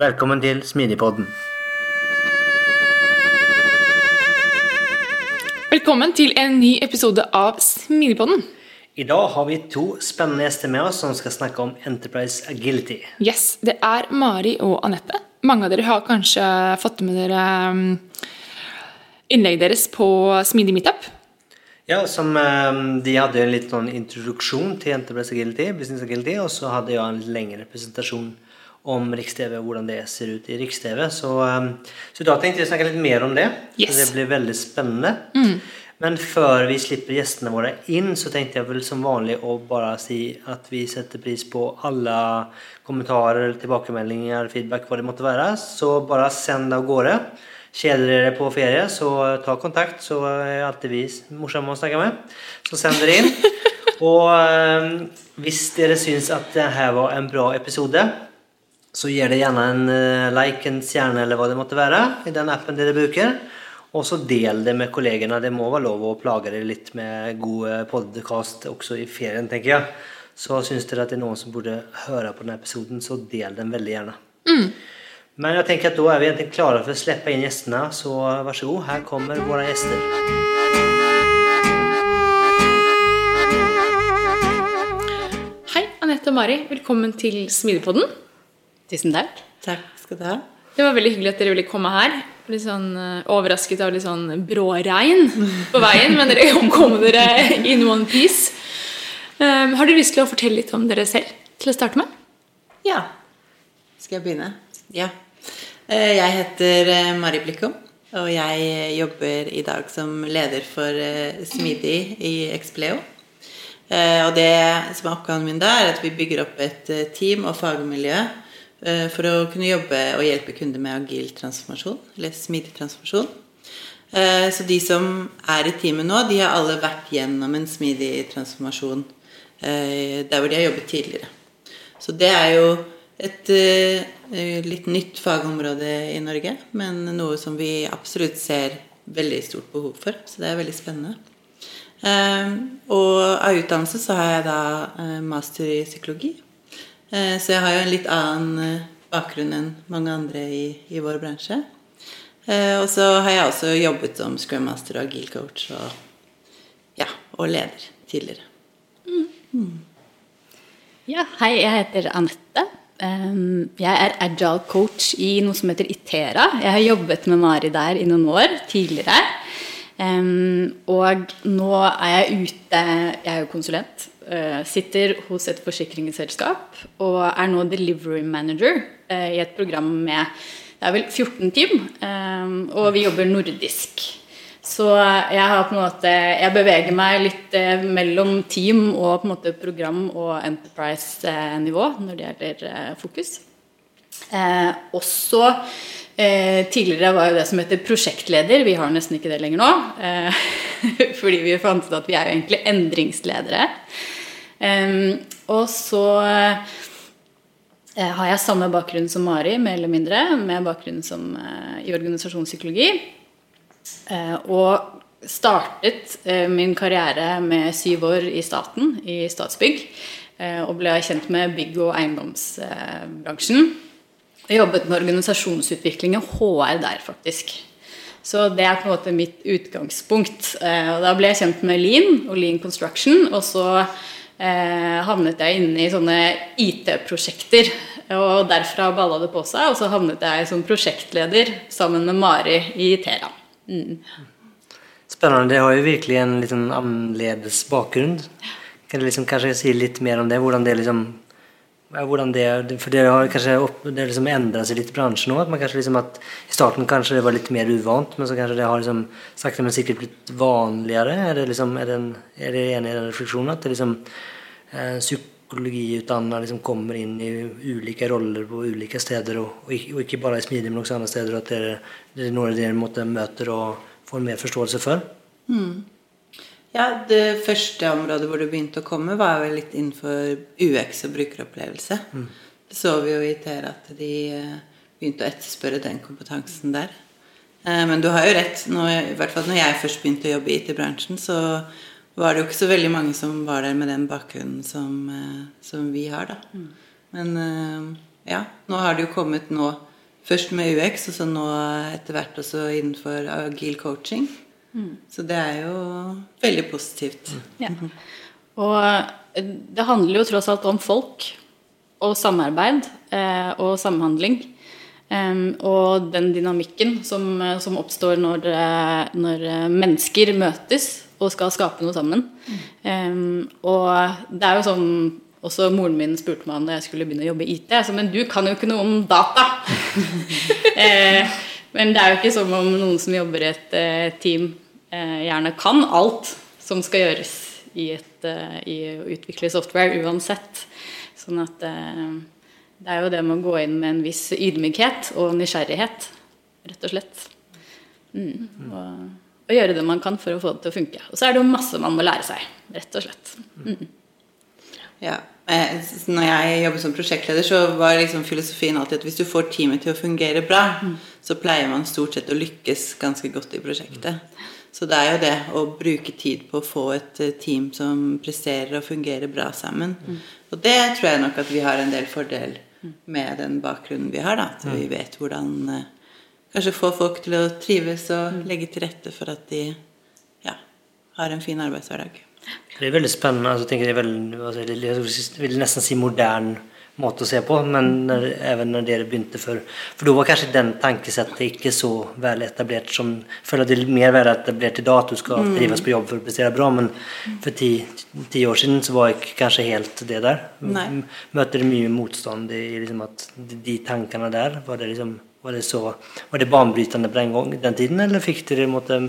Velkommen til Smidigpodden. Velkommen til en ny episode av Smidigpodden. I dag har vi to spennende gjester med oss som skal snakke om Enterprise Agility. Yes, Det er Mari og Anette. Mange av dere har kanskje fått med dere um, innlegget deres på Smidig Meetup. Ja, som um, De hadde en litt sånn introduksjon til Enterprise Agility, Business Agility, og så hadde jeg en lengre presentasjon om Riks-TV og hvordan det ser ut i Riks-TV. Så, um, så da tenkte jeg snakke litt mer om det. Yes. Så det blir veldig spennende. Mm. Men før vi slipper gjestene våre inn, så tenkte jeg vel som vanlig å bare si at vi setter pris på alle kommentarer, tilbakemeldinger, feedback, hva det måtte være. Så bare send det av gårde. Kjeder dere på ferie, så ta kontakt, så er alltid vi morsomme å snakke med. Så send dere inn. Og øh, hvis dere syns at dette var en bra episode, så gir det gjerne en uh, like, en stjerne eller hva det måtte være i den appen dere bruker. Og så del det med kollegene. Det må være lov å plage dere litt med gode podkast også i ferien, tenker jeg. Så syns dere at det er noen som burde høre på denne episoden, så del den veldig gjerne. Mm. Men jeg tenker at da er vi egentlig klare for å slippe inn gjestene, så vær så god, her kommer våre gjester. Hei, Anette og Mari. Velkommen til Smidigpodden. Tusen takk. Takk skal du ha. Det var veldig hyggelig at dere ville komme her litt sånn uh, overrasket av litt sånn bråregn på veien, men dere kom dere in one piece. Um, har dere lyst til å fortelle litt om dere selv til å starte med? Ja. Skal jeg begynne? Ja. Uh, jeg heter Mari Blikkum, og jeg jobber i dag som leder for Smidig i Expleo. Og det som er oppgaven min da, er at vi bygger opp et team og fagmiljø Eh, for å kunne jobbe og hjelpe kunder med agil transformasjon, eller smidig transformasjon. Eh, så de som er i teamet nå, de har alle vært gjennom en smidig transformasjon eh, der hvor de har jobbet tidligere. Så det er jo et litt nytt fagområde i Norge, men noe som vi absolutt ser veldig stort behov for. Så det er veldig spennende. Og av utdannelse så har jeg da master i psykologi Eh, så jeg har jo en litt annen eh, bakgrunn enn mange andre i, i vår bransje. Eh, og så har jeg også jobbet som scrum master og agil coach og, ja, og leder tidligere. Mm. Mm. Ja, hei, jeg heter Anette. Jeg er agile coach i noe som heter Itera. Jeg har jobbet med Mari der i noen år tidligere. Og nå er jeg ute Jeg er jo konsulent Eh, sitter hos et forsikringsselskap og er nå delivery manager eh, i et program med det er vel 14 team, eh, og vi jobber nordisk. Så jeg har på en måte Jeg beveger meg litt mellom team og på en måte program og enterprise-nivå når det gjelder fokus. også Eh, tidligere var jo det som heter prosjektleder. Vi har nesten ikke det lenger nå. Eh, fordi vi fant ut at vi er jo egentlig endringsledere. Eh, og så har jeg samme bakgrunn som Mari, mer eller mindre, med bakgrunn som, i organisasjonspsykologi. og startet min karriere med syv år i staten, i Statsbygg. og ble kjent med bygg- og eiendomsbransjen. Jeg jobbet med organisasjonsutvikling og HR der, faktisk. Så det er på en måte mitt utgangspunkt. Eh, og da ble jeg kjent med Lean og Lean Construction. Og så eh, havnet jeg inne i sånne IT-prosjekter. Og derfra balla det på seg. Og så havnet jeg som prosjektleder sammen med Mari i Tera. Mm. Spennende. Det har jo virkelig en litt sånn annerledes bakgrunn. Kan du liksom kanskje si litt mer om det? Hvordan det liksom ja, hvordan det, For det har kanskje opp, det liksom endra seg litt i bransjen nå. At man kanskje liksom at I starten kanskje det var litt mer uvant, men så kanskje det har liksom sakte, men sikkert blitt vanligere? Er det liksom, er, den, er det enig i den refleksjonen? At det liksom eh, psykologiutdanna liksom kommer inn i ulike roller på ulike steder, og, og, ikke, og ikke bare i Smidig, men også andre steder, og at det, det er noe dere møter og får mer forståelse for? Mm. Ja, Det første området hvor det begynte å komme, var vel litt innenfor UX og brukeropplevelse. Mm. Det så vi jo i TR at de eh, begynte å etterspørre den kompetansen der. Eh, men du har jo rett. Når, I hvert fall når jeg først begynte å jobbe i IT-bransjen, så var det jo ikke så veldig mange som var der med den bakgrunnen som, eh, som vi har, da. Mm. Men ja, nå har det jo kommet nå først med UX, og så nå etter hvert også innenfor agil coaching. Så det er jo veldig positivt. Ja. Og eh, det handler jo tross alt om folk og samarbeid eh, og samhandling. Um, og den dynamikken som, som oppstår når, eh, når, mennesker møtes og skal skape noe sammen. Mm. Og det er jo sånn også moren min spurte meg om da jeg skulle begynne å jobbe i IT. Jeg sa men du kan jo ikke noe om data! eh, men det er jo ikke som om noen som jobber i et eh, team, eh, gjerne kan alt som skal gjøres i, et, eh, i å utvikle software, uansett. Sånn at eh, det er jo det med å gå inn med en viss ydmykhet og nysgjerrighet, rett og slett. Mm. Og, og, gjøre det man kan for å få det til å funke. Og så er det jo masse man må lære seg, rett og slett. Mm. Ja, Eh, når jeg jobbet som prosjektleder, så var liksom filosofien alltid at hvis du får teamet til å fungere bra, mm. så pleier man stort sett å lykkes ganske godt i prosjektet. Så det er jo det å bruke tid på å få et eh, team som presterer og fungerer bra sammen. Mm. Og det tror jeg nok at vi har en del fordel med den bakgrunnen vi har. da, At vi vet hvordan eh, kanskje få folk til å trives og legge til rette for at de ja, har en fin arbeidshverdag. Det er veldig spennende. Altså, jeg, det er veldig, altså, jeg vil nesten si moderne måte å se på, men når, even når dere begynte for For da var kanskje den tankesettet ikke så vel etablert som føler det er mer vel etablert i dag at du skal mm. trives på jobb for å prestere bra, men for ti, ti, år siden så var ikke kanskje helt det der. Nei. Møter mye motstand i liksom at de tankene der? Var det liksom var det, så, var det banebrytende på den, gang, den tiden, eller fikk dere måte,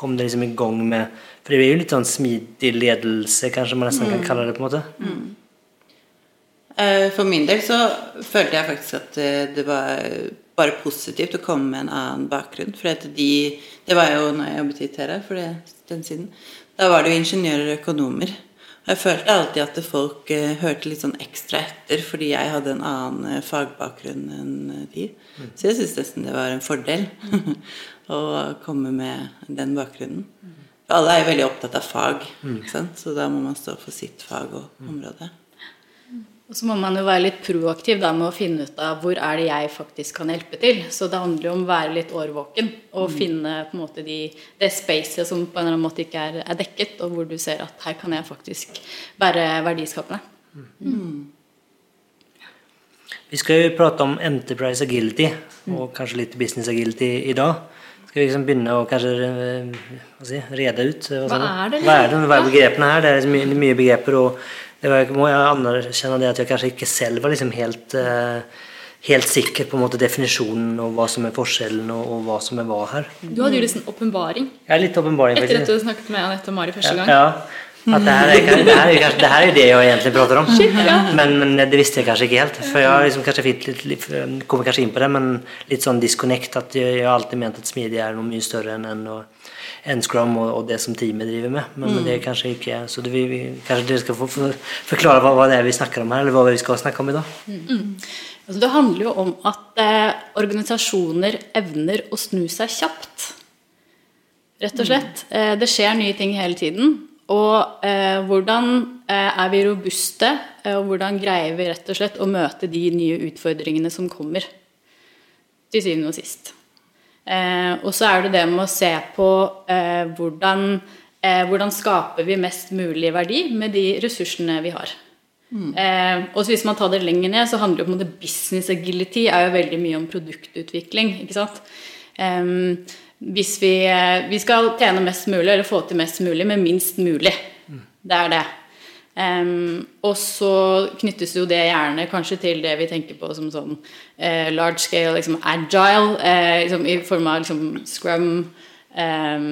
kom dere liksom i gang med for det er jo litt sånn smidig ledelse, kanskje man nesten mm. kan kalle det. på en måte. Mm. Eh, for min del så følte jeg faktisk at eh, det var bare positivt å komme med en annen bakgrunn. For de, det var jo når jeg jobbet i Tera for det, den siden. Da var det jo ingeniører og økonomer. Og jeg følte alltid at folk uh, hørte litt sånn ekstra etter fordi jeg hadde en annen fagbakgrunn enn de. Mm. Så jeg syns nesten det var en fordel å komme med den bakgrunnen. Alle er jo veldig opptatt av fag, mm. så da må man stå for sitt fag og mm. område. Og så må man jo være litt proaktiv da med å finne ut av hvor er det jeg faktisk kan hjelpe til. Så det handler jo om å være litt årvåken og mm. finne på en måte de, det spacet som på en eller annen måte ikke er, er, dekket, og hvor du ser at her kan jeg faktisk være verdiskapende. Mm. mm. Vi skal jo prate om Enterprise Agility og kanskje litt Business Agility i dag. Skal vi liksom begynne å kanskje eh, si, rede ut hva, hva er det? Hva er, det, hva er begrepene her? Det er liksom mye, mye begreper. og var, må jeg anerkjenne det at jeg kanskje ikke selv var liksom helt, uh, helt sikker på måte definisjonen og hva som er forskjellen og, og hva som er hva her. Du hadde jo liksom åpenbaring ja, litt åpenbaring etter at du snakket med Anette og Mari første gang. Ja, ja. At det her, er, det, her er, det her er det jeg egentlig prater om. Shit, ja. men, men, det visste jeg kanskje ikke helt. For jeg liksom kanskje litt, litt, kommer kanskje inn på det, men litt sånn disconnect. At jeg, jeg har alltid ment at smidig er noe mye større enn en, en Scrum og, og, det som teamet driver med. Men, mm. men det er kanskje ikke Så det, vi, kanskje dere skal få forklare hva, hva, det er vi snakker om her, eller hva vi skal snakke om i dag. Mm. Altså, det handler jo om at eh, organisasjoner evner å snu seg kjapt. Rett og slett. Mm. Eh, det skjer nye ting hele tiden. Og eh, hvordan eh, er vi robuste, eh, og hvordan greier vi rett og slett å møte de nye utfordringene som kommer, til syvende og sist. Eh, og så er det det med å se på eh, hvordan, eh, hvordan skaper vi mest mulig verdi med de ressursene vi har. Mm. og så Hvis man tar det lenger ned, så handler det om at business agility er jo veldig mye om produktutvikling. ikke sant? hvis vi, eh, vi skal tjene mest mulig, eller få til mest mulig, med minst mulig. Det er det. Um, og så knyttes jo det gjerne kanskje til det vi tenker på som sånn uh, large scale, liksom agile, uh, liksom, i form av liksom scrum um,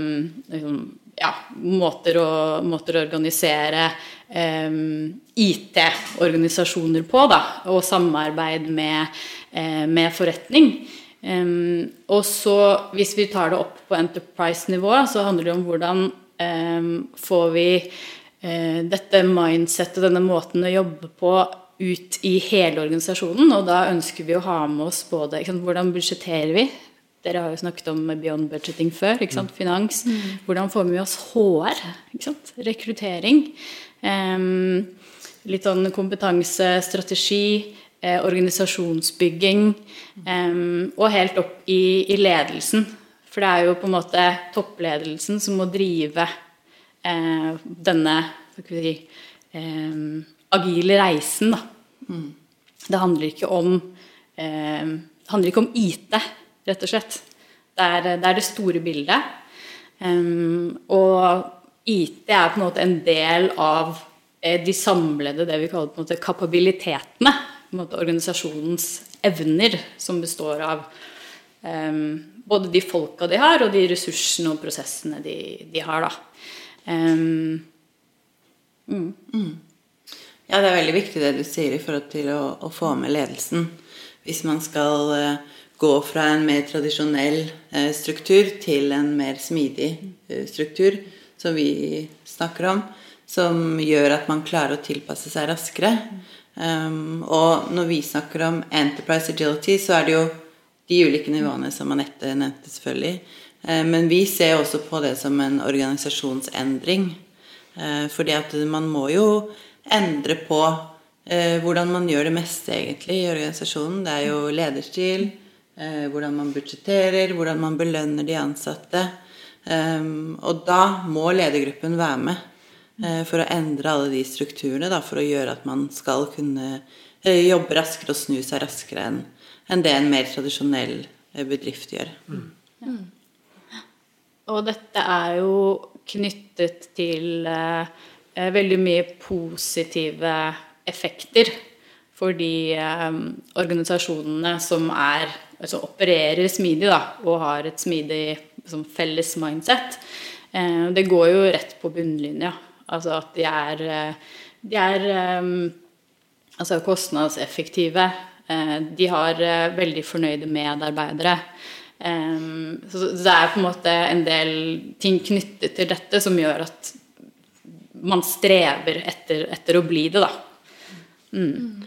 liksom, ja, måter, å, måter å organisere um, IT-organisasjoner på, da, og samarbeid med, uh, med forretning. Og så, hvis vi tar det opp på enterprise-nivå, så handler det om hvordan får vi dette mindsettet, denne måten å jobbe på, ut i hele organisasjonen. Og da ønsker vi å ha med oss både sant, hvordan budsjetterer vi? Dere har jo snakket om beyond budgeting før. Mm. Finans. Mm. Hvordan får vi med oss HR? Rekruttering. Um, litt sånn kompetanse, strategi eh, organisasjonsbygging Um, og helt opp i, i, ledelsen. For det er jo på en måte toppledelsen som må drive eh, denne si, eh, agile reisen. Mm. Det handler ikke om eh, det handler ikke om IT, rett og slett. Det er det, er det store bildet. Um, og IT er på en måte en del av de samlede, det vi kaller på en måte kapabilitetene måte, organisasjonens evner, som består av um, både de folka de har, og de ressursene og prosessene de, de har. Um, mm. Mm. Ja, det er veldig viktig det du sier i forhold til å, å få med ledelsen. Hvis man skal uh, gå fra en mer tradisjonell uh, struktur til en mer smidig uh, struktur, som vi snakker om, som gjør at man klarer å tilpasse seg raskere. Um, og når vi snakker om enterprise agility, så er det jo de ulike nivåene som Anette nevnte, selvfølgelig. Uh, men vi ser også på det som en organisasjonsendring. Uh, fordi at man må jo endre på uh, hvordan man gjør det meste, egentlig, i organisasjonen. Det er jo lederstil, hvordan man budsjetterer, hvordan man belønner de ansatte. Og da må ledergruppen være med. Eh, for å endre alle de strukturene, da, for å gjøre at man skal kunne eh, jobbe raskere og snu seg raskere enn det en mer tradisjonell eh, bedrift gjør. Mm. Og dette er jo knyttet til eh, veldig mye positive effekter for de eh, organisasjonene som er, altså opererer smidig da, og har et smidig liksom, felles mindset. Eh, det går jo rett på bunnlinja. Altså at de er, eh, de er um, altså kostnadseffektive. De har veldig fornøyde medarbeidere. Så, det er på en måte en del ting knyttet til dette som gjør at man strever etter, etter å bli det, da. Mm.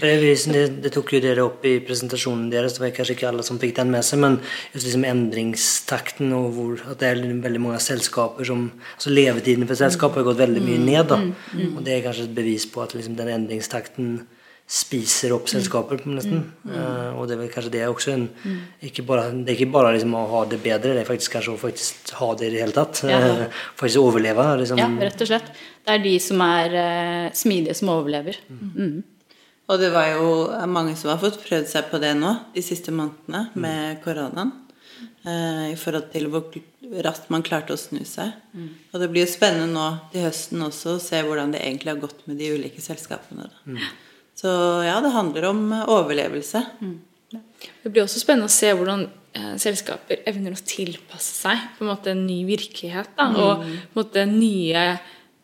Det, det, tok jo dere opp i presentasjonen deres, det var kanskje ikke alle som fikk den med seg. Men just liksom endringstakten og hvor, at det er veldig mange selskaper som altså Levetiden for selskapet har gått veldig mye ned. da, mm, mm, mm. Og det er kanskje et bevis på at liksom den endringstakten spiser opp selskapet, nesten. Uh, og det er vel kanskje det også en, ikke bare, Det er ikke bare liksom å ha det bedre, det er faktisk kanskje å faktisk ha det i det hele tatt. Ja. Uh, faktisk overleve. Liksom. Ja, rett og slett. Det er de som er uh, smidige, som overlever. Mm. Og det var jo mange som har fått prøvd seg på det nå de siste månedene med koronaen. Eh, I forhold til hvor raskt man klarte å snu seg. Mm. Og det blir jo spennende nå til høsten også å se hvordan det egentlig har gått med de ulike selskapene. Mm. Så ja, det handler om overlevelse. Mm. Det blir også spennende å se hvordan eh, selskaper evner å tilpasse seg på en måte en ny virkelighet. Da, og på en måte nye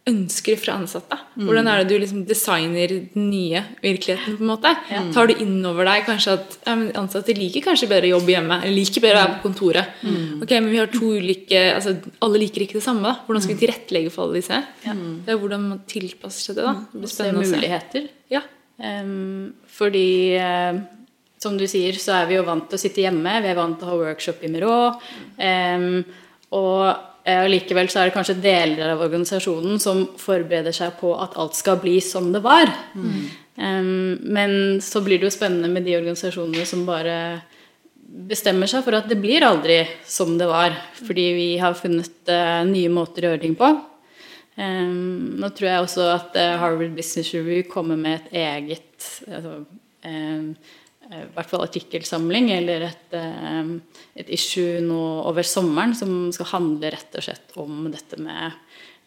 ønsker fra ansatte. Hvordan er det du liksom designer den nye virkeligheten? på en måte? Ja. Tar du inn over deg kanskje at ja, ansatte liker kanskje bedre jobb hjemme, eller liker bedre å være på kontoret. Mm. Ok, Men vi har to ulike altså Alle liker ikke det samme. da. Hvordan skal vi tilrettelegge for alle disse? Ja. Det er hvordan man tilpasser seg det. da. Det blir spennende å se. muligheter. Ja. Fordi uh, som du sier, så er vi jo vant til å sitte hjemme. Vi er vant til å ha workshop i Miro. Um, og Eh, og likevel så er det kanskje deler av organisasjonen som forbereder seg på at alt skal bli som det var. Mm. Um, men så blir det jo spennende med de organisasjonene som bare bestemmer seg for at det blir aldri som det var. Fordi vi har funnet uh, nye måter å gjøre ting på. Um, nå tror jeg også at uh, Harvard Business Review kommer med et eget altså, um, eh, i hvert fall artikkelsamling eller et, eh, et issue nå over sommeren som skal handle rett og slett om dette med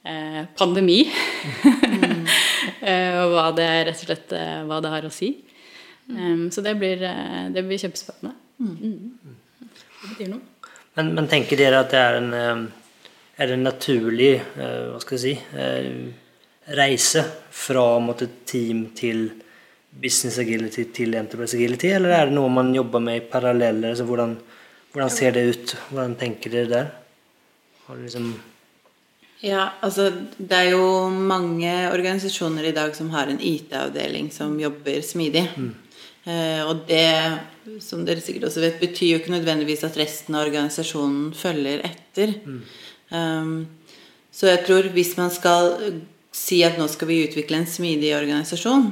eh, pandemi. Mm. og hva det rett og slett hva det har å si. Um, så det blir, det blir kjempespennende. Mm. Det betyr noe. Men, men, tenker dere at det er en, er en naturlig hva skal jeg si, reise fra måte, team til business agility til enterprise agility, eller er det noe man jobber med i paralleller? Altså, hvordan, hvordan, ser det ut? Hvordan tenker dere der? Liksom ja, altså det er jo mange organisasjoner i dag som har en IT-avdeling som jobber smidig. Mm. Eh, og det, som dere sikkert også vet, betyr jo ikke nødvendigvis at resten av organisasjonen følger etter. Mm. Um, så jeg tror hvis man skal si at nå skal vi utvikle en smidig organisasjon,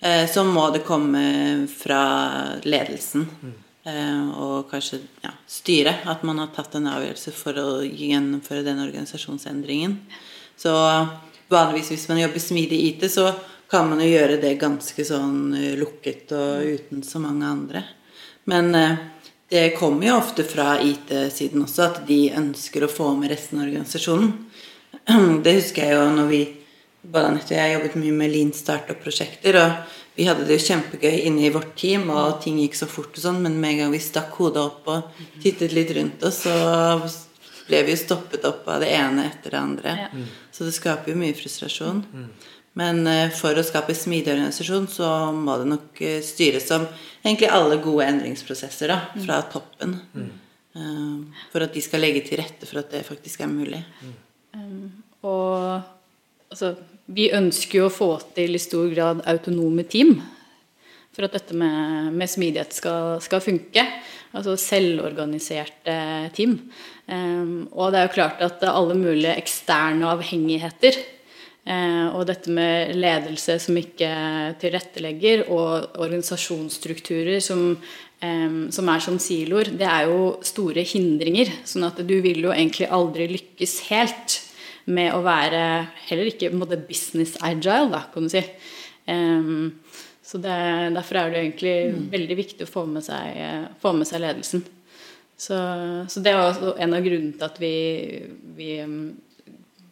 eh, så må det komme fra ledelsen. Mm. Og kanskje ja, styret. At man har tatt en avgjørelse for å gjennomføre den organisasjonsendringen. Så vanligvis hvis man jobber smidig i IT, så kan man jo gjøre det ganske sånn eh, lukket og uten så mange andre. Men det kommer jo ofte fra IT-siden også, at de ønsker å få med resten av organisasjonen. Det husker jeg jo når vi både Anette og jeg jobbet mye med Lean Startup-prosjekter. og Vi hadde det jo kjempegøy inne i vårt team, og ting gikk så fort. og sånn, Men med en gang vi stakk hodet opp og tittet litt rundt oss, så ble vi jo stoppet opp av det ene etter det andre. Så det skaper jo mye frustrasjon. Men eh, for å skape smidig organisasjon så må det nok eh, styres som egentlig alle gode endringsprosesser da, fra toppen. Mm. For at de skal legge til rette for at det faktisk er mulig. Mm. Um, og altså, vi ønsker jo å få til i stor grad autonome team for at dette med, med smidighet skal, skal, funke. Altså selvorganiserte team. Um, og det er jo klart at alle mulige eksterne avhengigheter og dette med ledelse som ikke tilrettelegger, og organisasjonsstrukturer som, um, som er som siloer, det er jo store hindringer. Sånn at du vil jo egentlig aldri lykkes helt med å være heller ikke business agile, da, kan du si. Um, så det, Derfor er det egentlig mm. veldig viktig å få med seg, få med seg ledelsen. Så, så, det er også en av grunnene til at vi, vi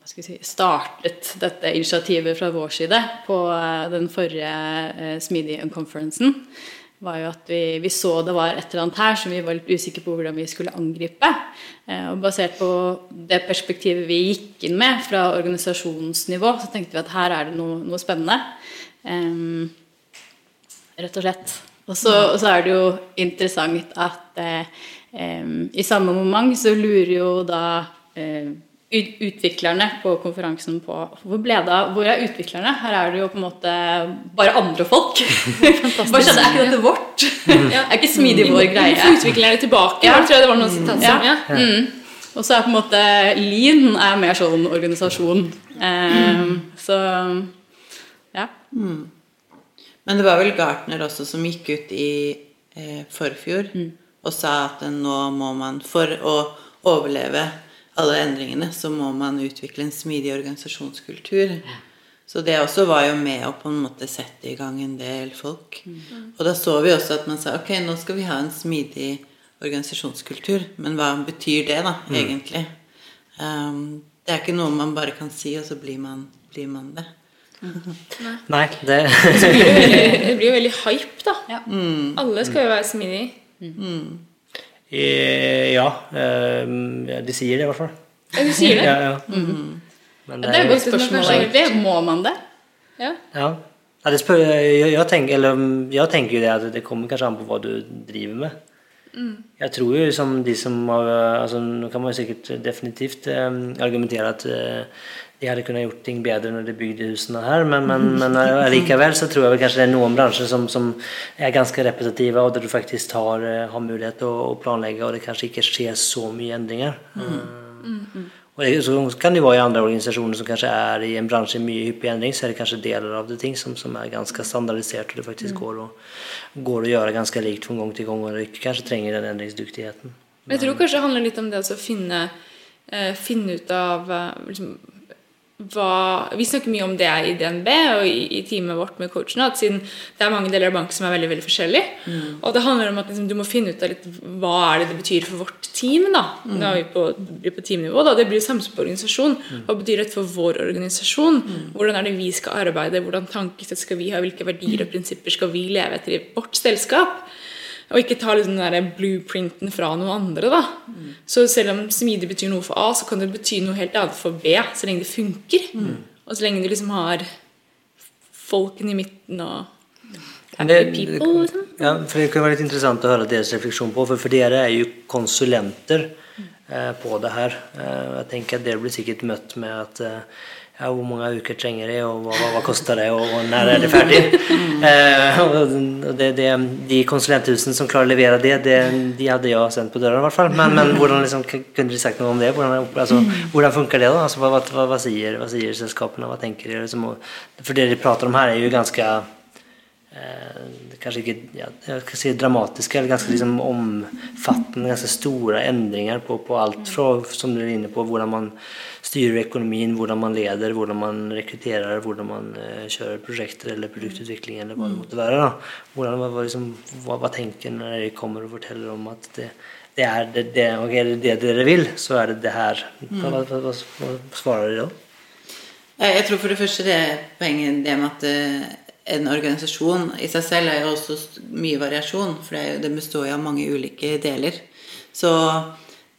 si, startet dette initiativet fra vår side på eh, den forrige uh, Smidig-konferansen var jo at vi, vi, så det var et eller annet her som vi var litt usikre på hvordan vi skulle angripe. Eh, og basert på det perspektivet vi gikk inn med fra organisasjonsnivå, så tenkte vi at her er det noe, noe spennende. Um, rett og slett. Og så, og så, er det jo interessant at eh, um, i samme moment så lurer jo da eh, utviklerne på konferansen på hvor ble det av, Hvor er utviklerne? Her er det jo på en måte bare andre folk. Hva skjedde? Er ikke dette vårt? ja. Er ikke smidig vår greie? Hvorfor utviklerne tilbake? Ja. Jeg tror jeg det var noen som, ja. ja. Mm. Og så er på en måte Lean er mer sånn organisasjon. Um, så ja. Mm. Men det var vel Gartner også som gikk ut i eh, forfjor mm. og sa at nå må man, for å overleve alle endringene, så må man utvikle en smidig organisasjonskultur. Så det også var jo med å på en måte sette i gang en del folk. Mm. Og da så vi også at man sa ok, nå skal vi ha en smidig organisasjonskultur. Men hva betyr det, da, mm. egentlig? Um, det er ikke noe man bare kan si, og så blir man, blir man det. Nei, det det blir jo veldig hype, da. Ja. Mm. Alle skal jo være smidige. Mm. Eh, ja, eh, de sier det i hvert fall. Ja, de sier det? ja, ja. Mm. Det, det er et godt spørsmål, egentlig. Må man det? Ja. ja. det spør, jeg, jeg, tenker, eller, jeg tenker jo det at det kommer kanskje an på hva du driver med. Mm. Jeg tror jo som de som har altså, Nå kan man jo sikkert definitivt um, argumentere at uh, de hadde kunnet gjort ting bedre når de bygde husene her, men, men, men eh, likevel så tror jeg vel kanskje det er noen bransjer som, som er ganske repetitive, og der du faktisk har, eh, har mulighet til å, planlegge, og det kanskje ikke skjer så mye endringer. Mm. Mm, mm. Og det, så kan det være i andre organisasjoner som kanskje er i en bransje i mye hyppig endring, så er det kanskje deler av det ting som, som er ganske standardisert, og det faktisk mm. går, å, går å gjøre ganske likt fra gang til gang, og det kanskje trenger den endringsdyktigheten. Men jeg tror kanskje det handler litt om det å finne, eh, finne ut av liksom, hva Vi snakker mye om det i DNB og i, i teamet vårt med coachene. At siden det er mange deler av banken som er veldig veldig forskjellige. Mm. Og det handler om at liksom, du må finne ut av litt hva er det det betyr for vårt team. da Mm. Nå er vi på, blir på teamnivå. da Det blir samme som på organisasjon. Mm. Hva betyr det for vår organisasjon? Hvordan er det vi skal arbeide? Hvordan tankesett skal vi ha? Hvilke verdier og prinsipper skal vi leve etter i vårt selskap? Og ikke ta liksom den der blueprinten fra noen andre. da Så selv om smidig betyr noe for A, så kan det bety noe helt annet for B, så lenge det funker. Og så lenge du liksom har folkene i midten og det- people. Liksom. Ja, for det kan være litt interessant å høre deres refleksjon på, for, for dere er jo konsulenter eh, på det her. Eh, jeg tenker at Dere blir sikkert møtt med at eh, ja, hvor mange uker trenger det, og hva, hva, hva kostar det, og, og når er det ferdig? Eh, og det, det, de konsulenthusene som klarer å levere det, det, de hadde jeg sendt på døra, i hvert fall. Men, men hvordan liksom, kunne du sagt noe om det? Hvordan, altså, hvordan funker det da? Altså, hva, hva, hva, vad, säger, vad säger sällskapen? Vad tänker ni? Liksom, og, for det de prater om her, er jo ganske eh, kanskje ikke ja, jeg skal si dramatiske, eller ganske liksom omfattende, ganske store endringer på, på alt fra som du er inne på, hvordan man styrer økonomien, hvordan man leder, hvordan man rekrutterer, hvordan man eh, kjører prosjekter eller produktutvikling eller hva det måtte være. Da. Hvordan, hva, liksom, hva, hva tenker når dere kommer og forteller om at det, det er det, det, ok, er det det dere vil, så er det det her. Hva, hva, hva, hva, hva svarer dere da? Jeg tror for det første det er poenget det med at eh, en organisasjon i seg selv er jo også mye variasjon, for det, består jo av mange ulike deler. Så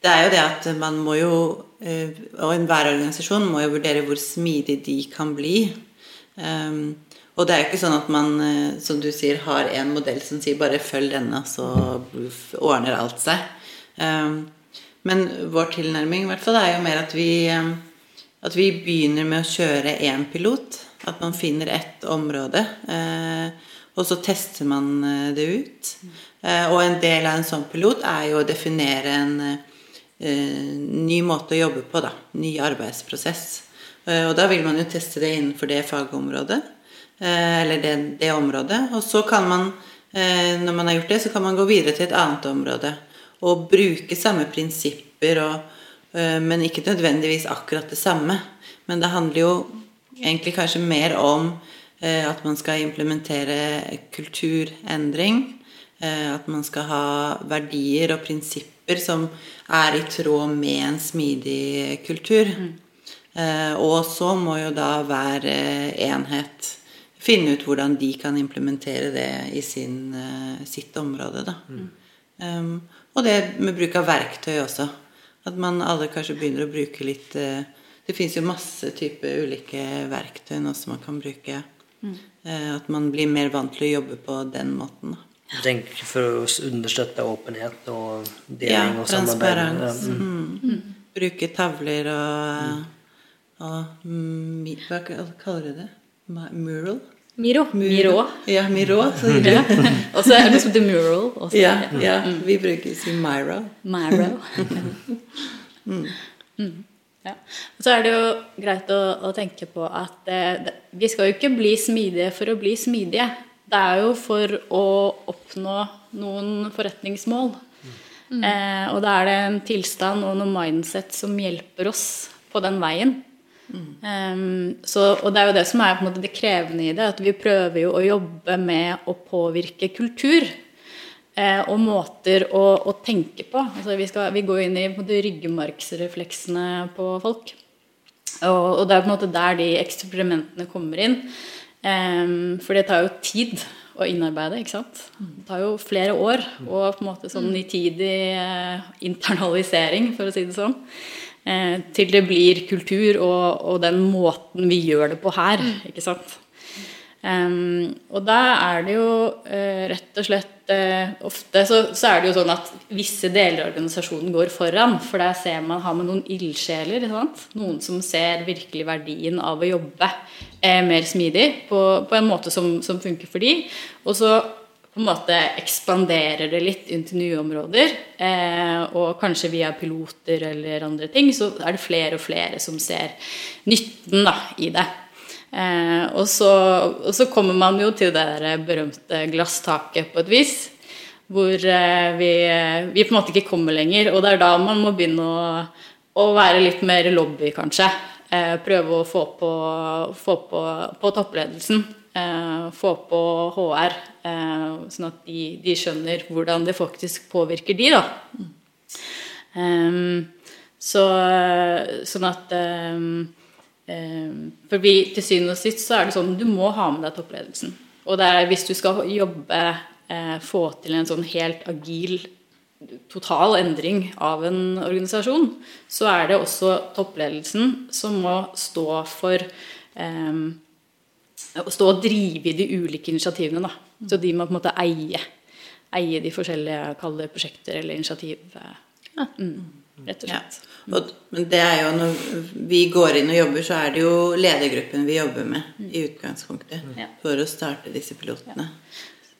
det er jo det at man må jo Og enhver organisasjon må jo vurdere hvor smidig de kan bli. Um, og det er jo ikke sånn at man, eh, som du sier, har en modell som sier bare følg denne, så ordner alt seg. Um, men vår tilnærming i hvert fall er jo mer at vi um, at vi begynner med å kjøre én pilot. At man finner ett område. Eh, og så tester man eh, det ut. Eh, og en del av en sånn pilot er jo å definere en eh, ny måte å jobbe på. da, Ny arbeidsprosess. Eh, og da vil man jo teste det innenfor det fagområdet. Eh, eller det, det området. Og så kan man, eh, når man har gjort det, så kan man gå videre til et annet område. Og bruke samme prinsipper og Eh, men ikke nødvendigvis akkurat det samme. Men det handler jo egentlig kanskje mer om eh, at man skal implementere kulturendring. eh, At man skal ha verdier og prinsipper som er i tråd med en smidig kultur. Mm. Og så må jo da hver eh, enhet finne ut hvordan de kan implementere det i sin, eh, sitt område. Da. Um, og det med bruk av verktøy også. At man alle kanskje begynner å bruke litt eh, Det fins jo masse typer ulike verktøy nå som man kan bruke. Mm. At man blir mer vant til å jobbe på den måten. Da. Jeg tenker For å understøtte åpenhet og Ja, deling og samarbeid. Ja, mm. Mm. Bruke tavler og, og mi, Hva kaller du det? Mural? Miro. Miro. Ja, Miro. Så, Ja. Og så er det som The Mural. Også. ja, ja, vi bruker si Myro. Miro. Mm. Ja. Og så er det jo greit å, å tenke på at eh, vi skal jo ikke bli smidige for å bli smidige. Det er jo for å oppnå noen forretningsmål. Eh, og da er det en tilstand og noe mindset som hjelper oss på den veien. Em, så, og det er jo det som er måte det krevende i det, at vi prøver jo å jobbe med å påvirke kultur. Eh, og måter å, å tenke på. Altså vi, skal, vi går inn i på måte, ryggmargsrefleksene på folk. Og, og det er på en måte der de eksperimentene kommer inn. For det tar jo tid å innarbeide, ikke sant. Det tar jo flere år og på en måte sånn nitidig eh, internalisering, for å si det sånn. Eh, til det blir kultur og, og den måten vi gjør det på her, ikke sant. Em, og da er det jo uh, rett og slett uh, Ofte så, så er det jo sånn at visse deler av organisasjonen går foran. For der ser man, har man noen ildsjeler. Noen som ser virkelig verdien av å jobbe eh, mer smidig på, på en måte som, som funker for de. Og så på en måte ekspanderer det litt inn til nye områder. Eh, og kanskje via piloter eller andre ting, så er det flere og flere som ser nytten da, i det. Eh, og, så, og så kommer man jo til det der berømte glasstaket på et vis. Hvor eh, vi, vi på en måte ikke kommer lenger. Og det er da man må begynne å, å være litt mer lobby, kanskje. eh, prøve å få på, få på, på toppledelsen. Eh, få på HR, eh, sånn at de, de, skjønner hvordan det faktisk påvirker de, da. Um, så, sånn at um, For vi, til syvende og sist så er det sånn du må ha med deg toppledelsen. Og det er hvis du skal jobbe, eh, få til en sånn helt agil total endring av en organisasjon, så er det også toppledelsen som må stå for um, Å stå og drive i de ulike initiativene. Da. Så de må på en måte eie, eie de forskjellige kall prosjekter eller initiativ. Ja. Mm, rett og slett. Ja. Og, men det er jo når vi går inn og jobber, så er det jo ledergruppen vi jobber med i utgangspunktet mm. for å starte disse pilotene.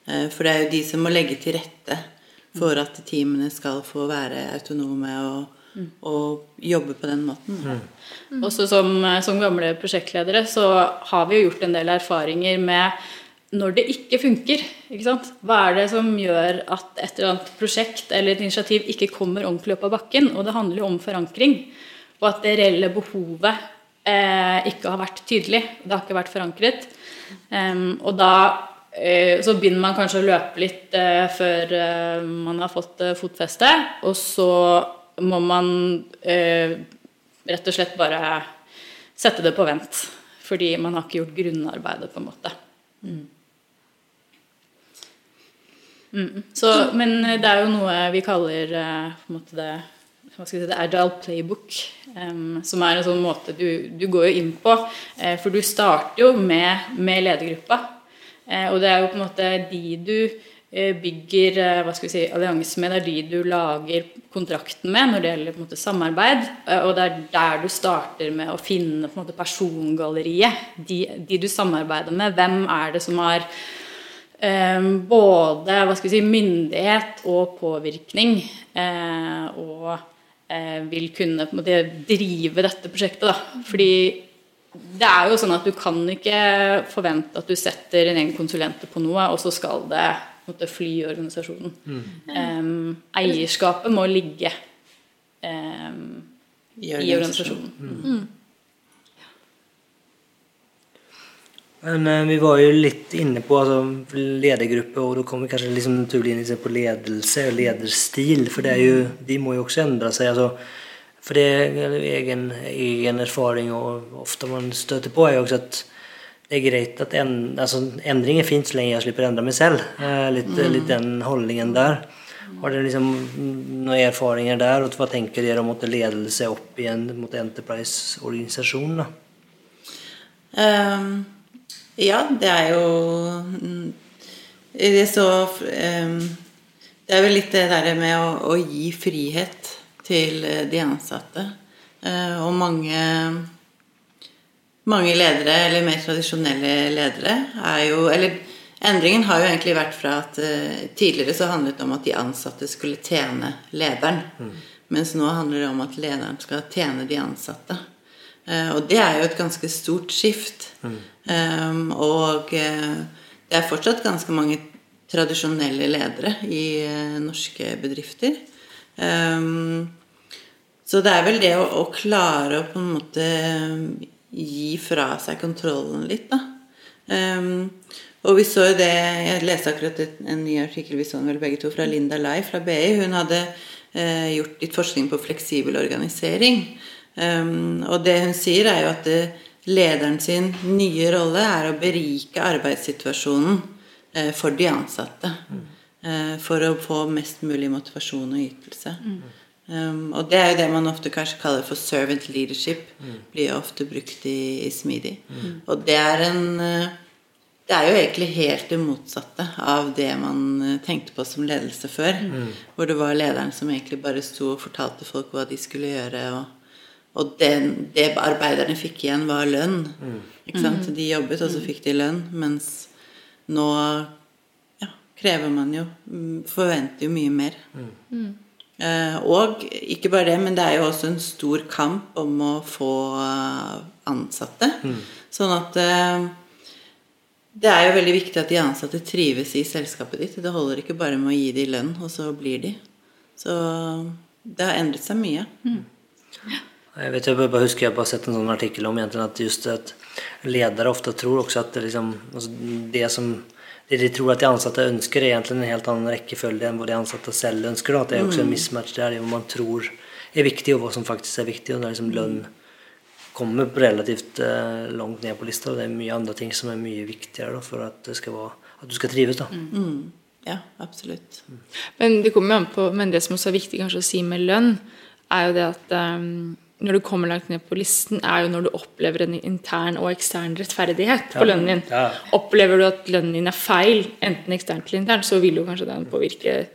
Ja. for det er jo de som må legge til rette for at teamene skal få være autonome og, mm. og jobbe på den måten. Mm. Mm. Også som, som, gamle prosjektledere så har vi jo gjort en del erfaringer med når det ikke funker. Ikke Hva er det som gjør at et eller annet prosjekt eller et initiativ ikke kommer ordentlig opp av bakken? Og det handler jo om forankring. Og at det reelle behovet eh, ikke har vært tydelig. Det har ikke vært forankret. Um, og da Eh, så begynner man kanskje å løpe litt eh, før eh, man har fått fotfeste. Og så må man rett og slett bare sette det på vent. Fordi man har ikke gjort grunnarbeidet, på en måte. Mm. Mm. Så, men det er jo noe vi kaller måte det, si, det agile playbook. Um, som er en sånn måte du, du går jo inn på. Uh, for du starter jo med, med ledergruppa. Uh, og det er jo på en måte de du uh, bygger eh, hva skal vi si, allianse med, det er de du lager kontrakten med når det gjelder måte samarbeid. Og det er der du starter med å finne på en måte persongalleriet. De, de du samarbeider med. Hvem er det som har både hva skal vi si, myndighet og påvirkning? Uh, og uh, vil kunne på en måte drive dette prosjektet. Da. Fordi det er jo sånn at du kan ikke forvente at du setter en egen konsulent på noe, og så skal det måte, fly i organisasjonen. Mm. Um, eierskapet må ligge um, i, i organisasjonen. Mm. mm. Men eh, vi var jo litt inne på altså, ledergruppe, og da kommer vi kanskje liksom naturlig inn på ledelse og lederstil. For det er jo, de må jo også endre seg. altså for det er egen, egen erfaring, og ofte man støter på, er jo også at det er greit at en, altså, endring er fint så lenge jeg slipper å endre meg selv. Eh, litt, mm. litt, den holdningen der. Har dere liksom noen erfaringer der, og hva tenker dere om ledelse opp i en mot Enterprise-organisasjon? Um, ja, det er jo mm, Det er så Det er vel litt det der med å, å gi frihet til eh, de ansatte. Eh, og mange, mange ledere, eller mer tradisjonelle ledere, er jo Eller endringen har jo egentlig vært fra at eh, tidligere så handlet det om at de ansatte skulle tjene lederen. Mm. Mens nå handler det om at lederen skal tjene de ansatte. Og det er jo et ganske stort skift. Mm. Um, og det er fortsatt ganske mange tradisjonelle ledere i uh, norske bedrifter. Um, så det er vel det å, å, klare å på en måte gi fra seg kontrollen litt, da. Um, og vi så jo det Jeg leste akkurat en ny artikkel vi så vel begge to fra Linda Lai fra BI. Hun hadde uh, gjort litt forskning på fleksibel organisering. Um, og det hun sier, er jo at det, eh, lederen sin nye rolle er å berike arbeidssituasjonen uh, for de ansatte. Mm. Uh, for å få mest mulig motivasjon og ytelse. Mm. Um, og det er jo det man ofte kanskje kaller for servant leadership. Mm. Blir ofte brukt i, i Smeedy. Mm. Og det er en uh, Det er jo egentlig helt det motsatte av det man tenkte på som ledelse før. Mm. Hvor det var lederen som egentlig bare sto og fortalte folk hva de skulle gjøre. Og, og det, det arbeiderne fikk igjen, var lønn. Mm. Ikke sant? De jobbet, og så fikk de lønn. Mens nå ja, krever man jo mm, Forventer jo mye mer. Mm. mm. Eh, og ikke bare det, men det er jo også en stor kamp om å få eh, ansatte. Mm. Sånn at eh, det er jo veldig viktig at de ansatte trives i selskapet ditt. Det holder ikke bare med å gi dem lønn, og så blir de. Så det har endret seg mye. Mm. Jeg vet, jeg bare husker jeg har sett en sånn artikkel om at just at ledere ofte tror også at det, liksom, altså det som det de tror at de ansatte ønsker, er egentlig en helt annen rekkefølge enn hva de ansatte selv ønsker. Da. At det er også en mismatch der i hva man tror er viktig, og hva som faktisk er viktig. og når liksom lønn kommer relativt uh, langt ned på lista, og det er mye andre ting som er mye viktigere da, for at, det skal være, at du skal trives. da. Ja, absolutt. Men det kommer jo an på, men det som også er viktig kanskje å si med lønn, er jo det at um, når du kommer langt ned på listen, er jo når du opplever en intern og ekstern rettferdighet på Ja. lønnen din. Ja. Opplever du at lønnen din er feil, enten eksternt eller internt, så vil jo kanskje den påvirke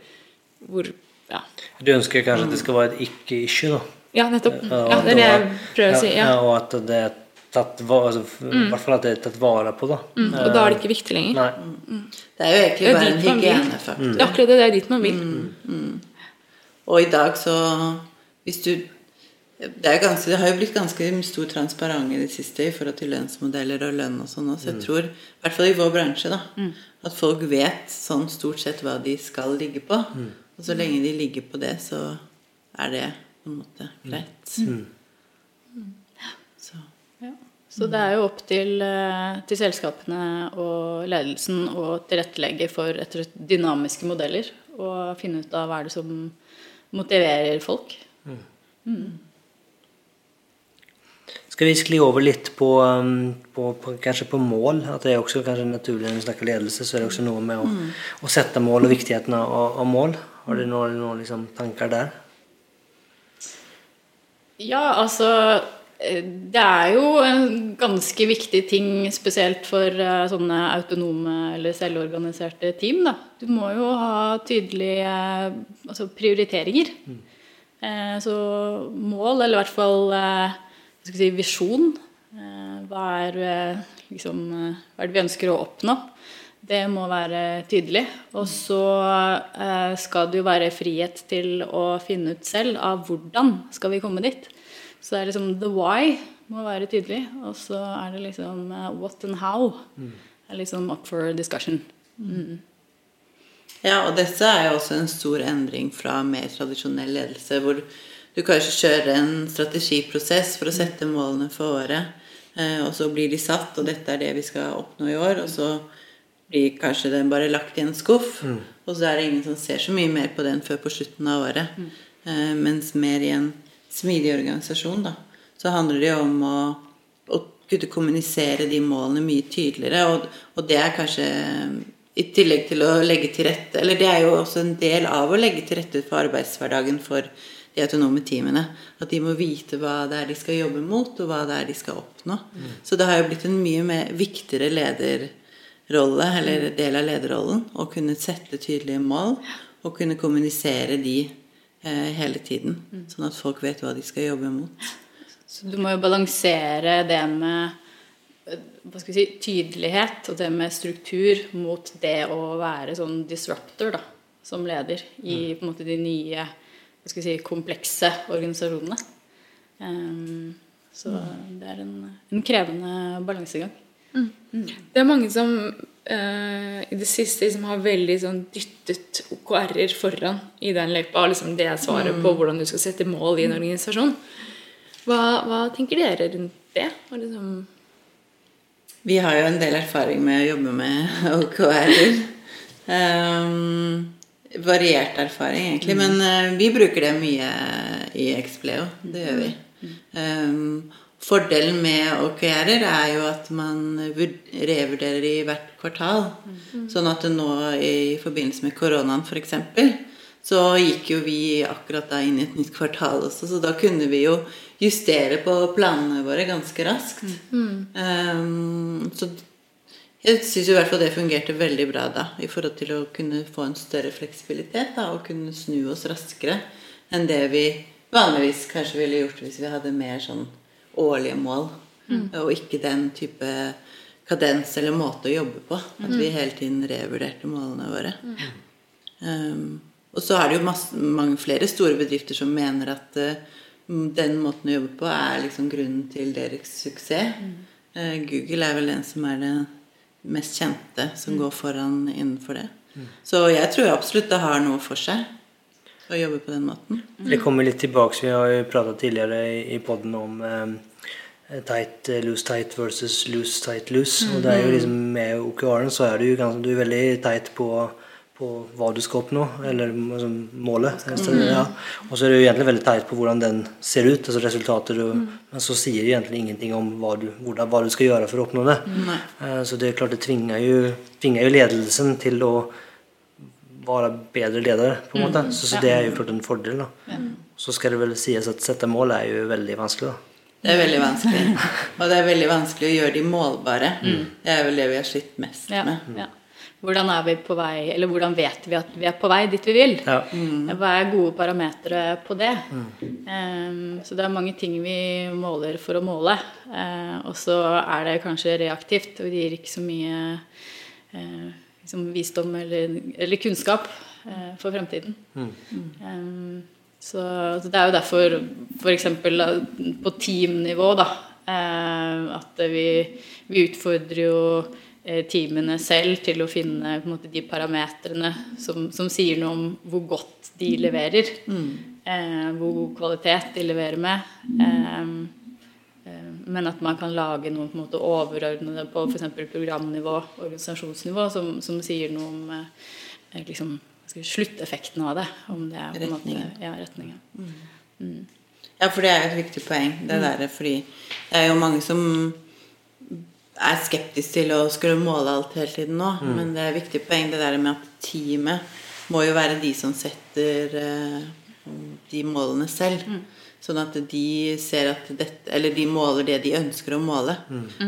hvor Ja, Du ønsker kanskje at det skal være et ikke-issue, da. ja nettopp. Ja, det er det jeg prøver å si. Ja. og at det er tatt altså, mm. hvert fall at det er tatt vare på, da. Mm, og da er det ikke viktig lenger. Nei. Det er jo egentlig Det bare en hygienefaktor. Det er akkurat det, det er dit man vil. Og i dag så Hvis du det, er ganske, det har jo blitt ganske stor transparent i det siste i forhold til lønnsmodeller og lønn og sånn. Så jeg tror, i hvert fall i vår bransje, da, at folk vet sånn stort sett hva de skal ligge på. Og så lenge de ligger på det, så er det på en måte greit. Så. Så det er jo opp til, eh, til selskapene og ledelsen å tilrettelegge for etter dynamiske modeller og finne ut av hva er det som motiverer folk. Skal vi skli over litt på, um, på, på, kanskje på mål? At det er også kanskje naturlig når vi snakker ledelse, så er det også noe med å, å sette mål og viktigheten av, av mål. Har du noen, noen liksom, tanker der? Ja, altså eh, Det er jo en ganske viktig ting, spesielt for eh, sånne autonome eller selvorganiserte team. Da. Du må jo ha tydelige eh, altså prioriteringer. Eh, Så mål, eller i hvert fall si, visjon eh, Hva er, eh, liksom, eh, hva er det vi ønsker å oppnå? Det må være tydelig. Og så eh, skal det jo være frihet til å finne ut selv av hvordan skal vi komme dit. Så det er liksom the why må være tydelig, og så er det liksom what and how. er liksom up for discussion. Ja, og dette er jo også en stor endring fra mer tradisjonell ledelse, hvor du kanskje kjører en strategiprosess for å sette målene for året, eh, og så blir de satt, og dette er det vi skal oppnå i år, og så blir kanskje den bare lagt i en skuff, og så er det ingen som ser så mye mer på den før på slutten av året. Mm. Mens mer i en smidig organisasjon, da, så handler det jo om å å kunne kommunisere de målene mye tydeligere. Og, og det er kanskje i tillegg til å legge til rette Eller det er jo også en del av å legge til rette for arbeidshverdagen for de autonome teamene. At de må vite hva det er de skal jobbe mot, og hva det er de skal oppnå. Så det har jo blitt en mye mer viktigere lederrolle, eller del av lederrollen, å kunne sette tydelige mål og kunne kommunisere de eh, hele tiden. Sånn at folk vet hva de skal jobbe mot. Så du må jo balansere det med eh, hva skal vi si, tydelighet og det med struktur mot det å være sånn disruptor da, som leder i på en måte de nye si, komplekse organisasjonene. Ehm, så det er en, en krevende balansegang. Det er mange som uh, i det siste liksom har veldig sånn dyttet OKR-er foran i den løypa. Liksom det er svaret på hvordan du skal sette mål i en organisasjon. Hva, hva tenker dere rundt det? Og liksom, Vi har jo en del erfaring med å jobbe med OKR-er. Um, variert erfaring, egentlig. Men uh, vi bruker det mye i Expleo. Det gjør vi. Um, fordelen med OKR-er er jo at man revurderer i hvert kvartal. Sånn at nå i forbindelse med koronaen f.eks. så gikk jo vi akkurat da inn i et nytt kvartal også, så da kunne vi jo justere på planene våre ganske raskt. Um, så jeg syns i hvert fall det fungerte veldig bra da, i forhold til å kunne få en større fleksibilitet da, og kunne snu oss raskere enn det vi vanligvis kanskje ville gjort hvis vi hadde mer sånn årlige mål, og ikke den type kadens eller måte å jobbe på. At vi hele tiden revurderte målene våre. Um, og så er det jo masse, mange flere store bedrifter som mener at uh, den måten å jobbe på er liksom grunnen til deres suksess. Eh, Google er vel den som er det mest kjente som går foran innenfor det. Så jeg tror absolutt det har noe for seg. å jobbe på den måten. Det kommer litt tilbake, vi har jo pratet tidligere i, poden podden om tight, eh, loose tight versus loose tight loose. Og det er jo liksom med OKR-en så er du ganske, du er veldig tight på, på hva du skal oppnå, eller liksom, målet. Ja. Og så er det jo egentlig veldig teit på hvordan den ser ut, altså resultater. Du, Men så sier det egentlig ingenting om hva du, hvordan, hva du skal gjøre for å oppnå det. Mm. Så det er klart det tvinger jo, tvinger jo ledelsen til å være bedre ledere, på en måte. Så, så det er jo klart en fordel. da. Så skal det vel sies at sette mål er jo veldig vanskelig. da. Det er veldig vanskelig. Og det er veldig vanskelig å gjøre de målbare. Det er vel det vi har slitt mest Ja, med. ja. Hvordan er vi på vei, eller hvordan vet vi at vi er på vei dit vi vil? Ja. Hva er gode parametere på det? Em, så det er mange ting vi måler for å måle. Uh, og så er det kanskje reaktivt, og det gir ikke så mye uh, liksom visdom eller, eller kunnskap uh, for fremtiden. Em, så, så det er jo derfor f.eks. på teamnivå da, eh, at vi, vi utfordrer jo teamene selv til å finne måte, de parametrene som, som sier noe om hvor godt de leverer. Eh, hvor god kvalitet de leverer med. Eh, eh, men at man kan lage noe på en måte overordnede på f.eks. programnivå, organisasjonsnivå, som, som sier noe om eh, liksom, vi, slutteffekten av det. Om det er på en måte Retningen. ja, Mm. Ja, for det er et viktig poeng. Det der, fordi det er jo mange som er skeptisk til å skulle måle alt hele tiden nå. Men det er viktig poeng det der med at teamet må jo være de som setter uh, de målene selv. Sånn at de ser at dette Eller de måler det de ønsker å måle.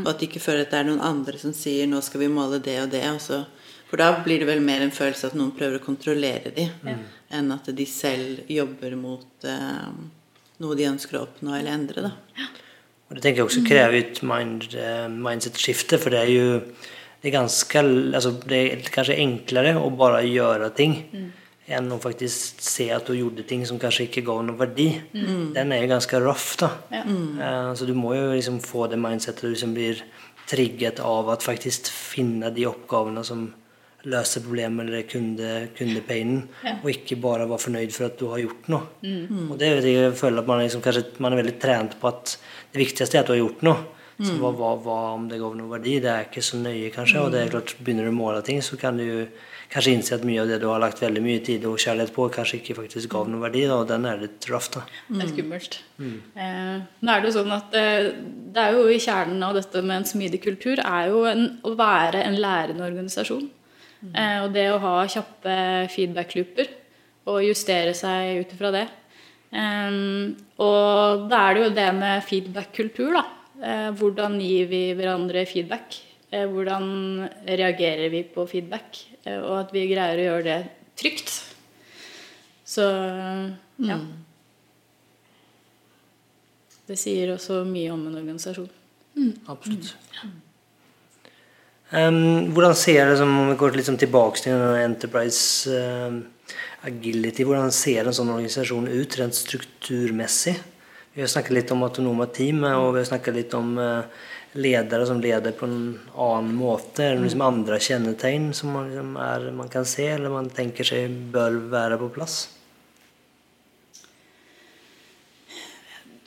Og at de ikke føler at det er noen andre som sier 'nå skal vi måle det og det'. Og så, for da blir det vel mer en følelse at noen prøver å kontrollere de, enn at de selv jobber mot uh, noe de ønsker å oppnå eller endre. da. Og det tenker jeg også krever et mind, eh, mindset-skifte, for det er jo det er ganske altså Det er kanskje enklere å bare gjøre ting enn å faktisk se at du gjorde ting som kanskje ikke ga noen verdi. Den er jo ganske røff, da. Eh, Så du må jo liksom få det mindsetet du liksom blir trigget av at faktisk finne de oppgavene som løser problemet eller kunde, kundepainen, og ikke bare være fornøyd for at du har gjort noe. Og det er det jeg føler at man, liksom, kanskje, man er veldig trent på at det viktigste er at du har gjort noe. Så hva, hva, hva om det gav noe verdi? Det er ikke så nøye, kanskje. Og det er klart, begynner du å måle ting, så kan du jo kanskje innse at mye av det du har lagt veldig mye tid og kjærlighet på, kanskje ikke faktisk gav noe verdi, da, og den er litt røff, da. Det er skummelt. Eh, nå er det jo sånn at eh, det er jo i kjernen av dette med en smidig kultur er jo en, å være en lærende organisasjon. Eh, og det å ha kjappe feedback-looper og justere seg ut ifra det. Og da er det jo det med feedback-kultur, da. Eh, hvordan gir vi hverandre feedback? Eh, hvordan reagerer vi på feedback? Og at vi greier å gjøre det trygt. Så ja. Det sier også mye om en organisasjon. Absolutt. Em, hvordan ser det, som om vi går sånn tilbake til enterprise uh, agility, hvordan ser en sånn organisasjon ut rent strukturmessig? Vi har snakket litt om autonome team, og vi har snakket litt om uh, ledere som leder på en annen måte. Er det liksom andre kjennetegn som man, liksom er, man kan se, eller man tenker seg bør være på plass?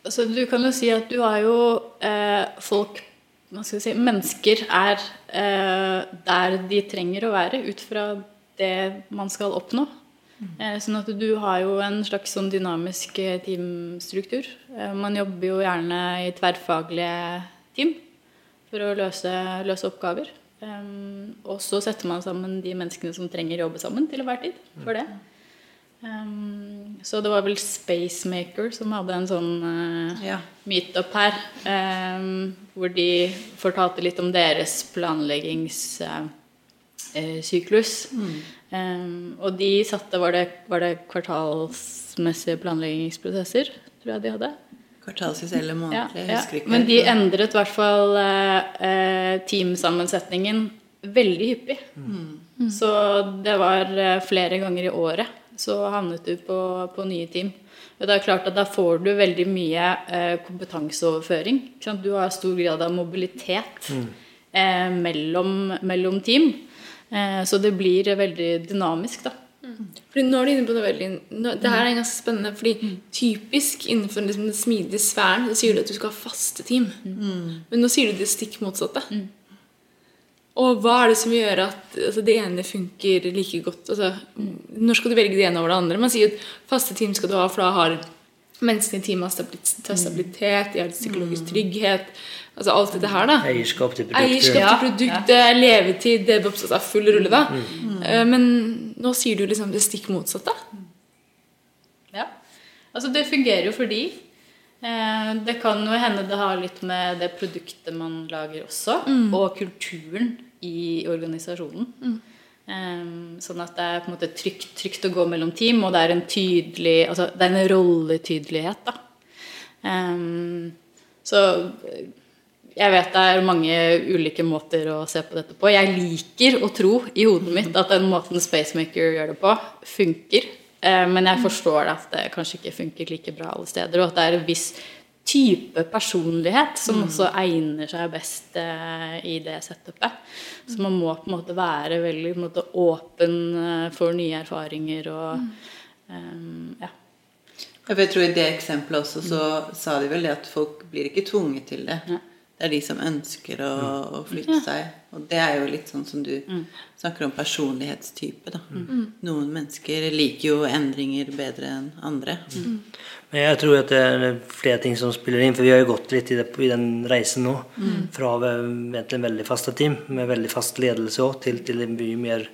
Altså, du kan jo si at du har jo eh, folk hva skal jeg si, Mennesker er eh, der de trenger å være ut fra det man skal oppnå. Eh, sånn at du har jo en slags sånn dynamisk eh, teamstruktur. Eh, man jobber jo gjerne i tverrfaglige team for å løse, løse oppgaver. Og så setter man sammen de menneskene som trenger jobbe sammen til enhver tid for det. Um, så det var vel Spacemaker som hadde en sånn uh, Ja. meetup her. Um, hvor de fortalte litt om deres planleggingssyklus. Um, og de satte Var det, var det kvartalsmessige planleggingsprosesser, tror jeg de hadde? Kvartalsvis eller Ja, månedlig. Jeg ja. husker ikke. Men de endret i hvert fall uh, eh, teamsammensetningen veldig hyppig. Mm. Så det var eh, flere ganger i året så havnet du på, på nye team. Og det er klart at Da får du veldig mye eh, kompetanseoverføring. Ikke sant? Du har stor grad av mobilitet eh, mellom, mellom team. Eh, så det blir veldig dynamisk, da. Fordi nå er du inne på noe veldig nå, Det her er ganske spennende, fordi typisk innenfor liksom, den smidige sfæren så sier du at du skal ha faste team. Men nå sier du det stikk motsatte. Og hva er det som gjør at altså, det ene funker like godt? Altså, når skal du velge det ene over det andre? Man sier at faste team skal du ha, for da har menneskene i teamet stabilitet, de har psykologisk trygghet. Altså alt dette her, da. Eierskap til produkter. Eierskap til produktet, levetid, det er oppsatt av full rulle, da. Mm. Men nå sier du liksom det stikk motsatte. Ja. Altså, det fungerer jo fordi eh, Det kan jo hende det har litt med det produktet man lager også, og kulturen i organisasjonen. Eh, sånn at det er på en måte trygt, trygt å gå mellom team, og det er en tydelig Altså det er en rolletydelighet, da. um, så jeg vet det er mange ulike måter å se på dette på. Jeg liker å tro i hodet mitt at den måten Spacemaker gjør det på, funker. Eh, Men jeg forstår at det kanskje ikke funker like bra alle steder. Og at det er en viss type personlighet som også egner seg best eh, i det setupet. Så man må på en måte være veldig på en måte, åpen eh, for nye erfaringer og um, ja. Ja, for jeg tror I det eksempelet også så sa de vel det at folk blir ikke tvunget til det. Ja. Det er de som ønsker å, å flytte seg. Og det er jo litt sånn som du snakker om personlighetstype. da. Noen mennesker liker jo endringer bedre enn andre. Men jeg tror at det er flere ting som spiller inn, for vi har jo gått litt i, det, i den reisen nå. Fra egentlig en veldig faste team med veldig fast ledelse også, til, til en mye mer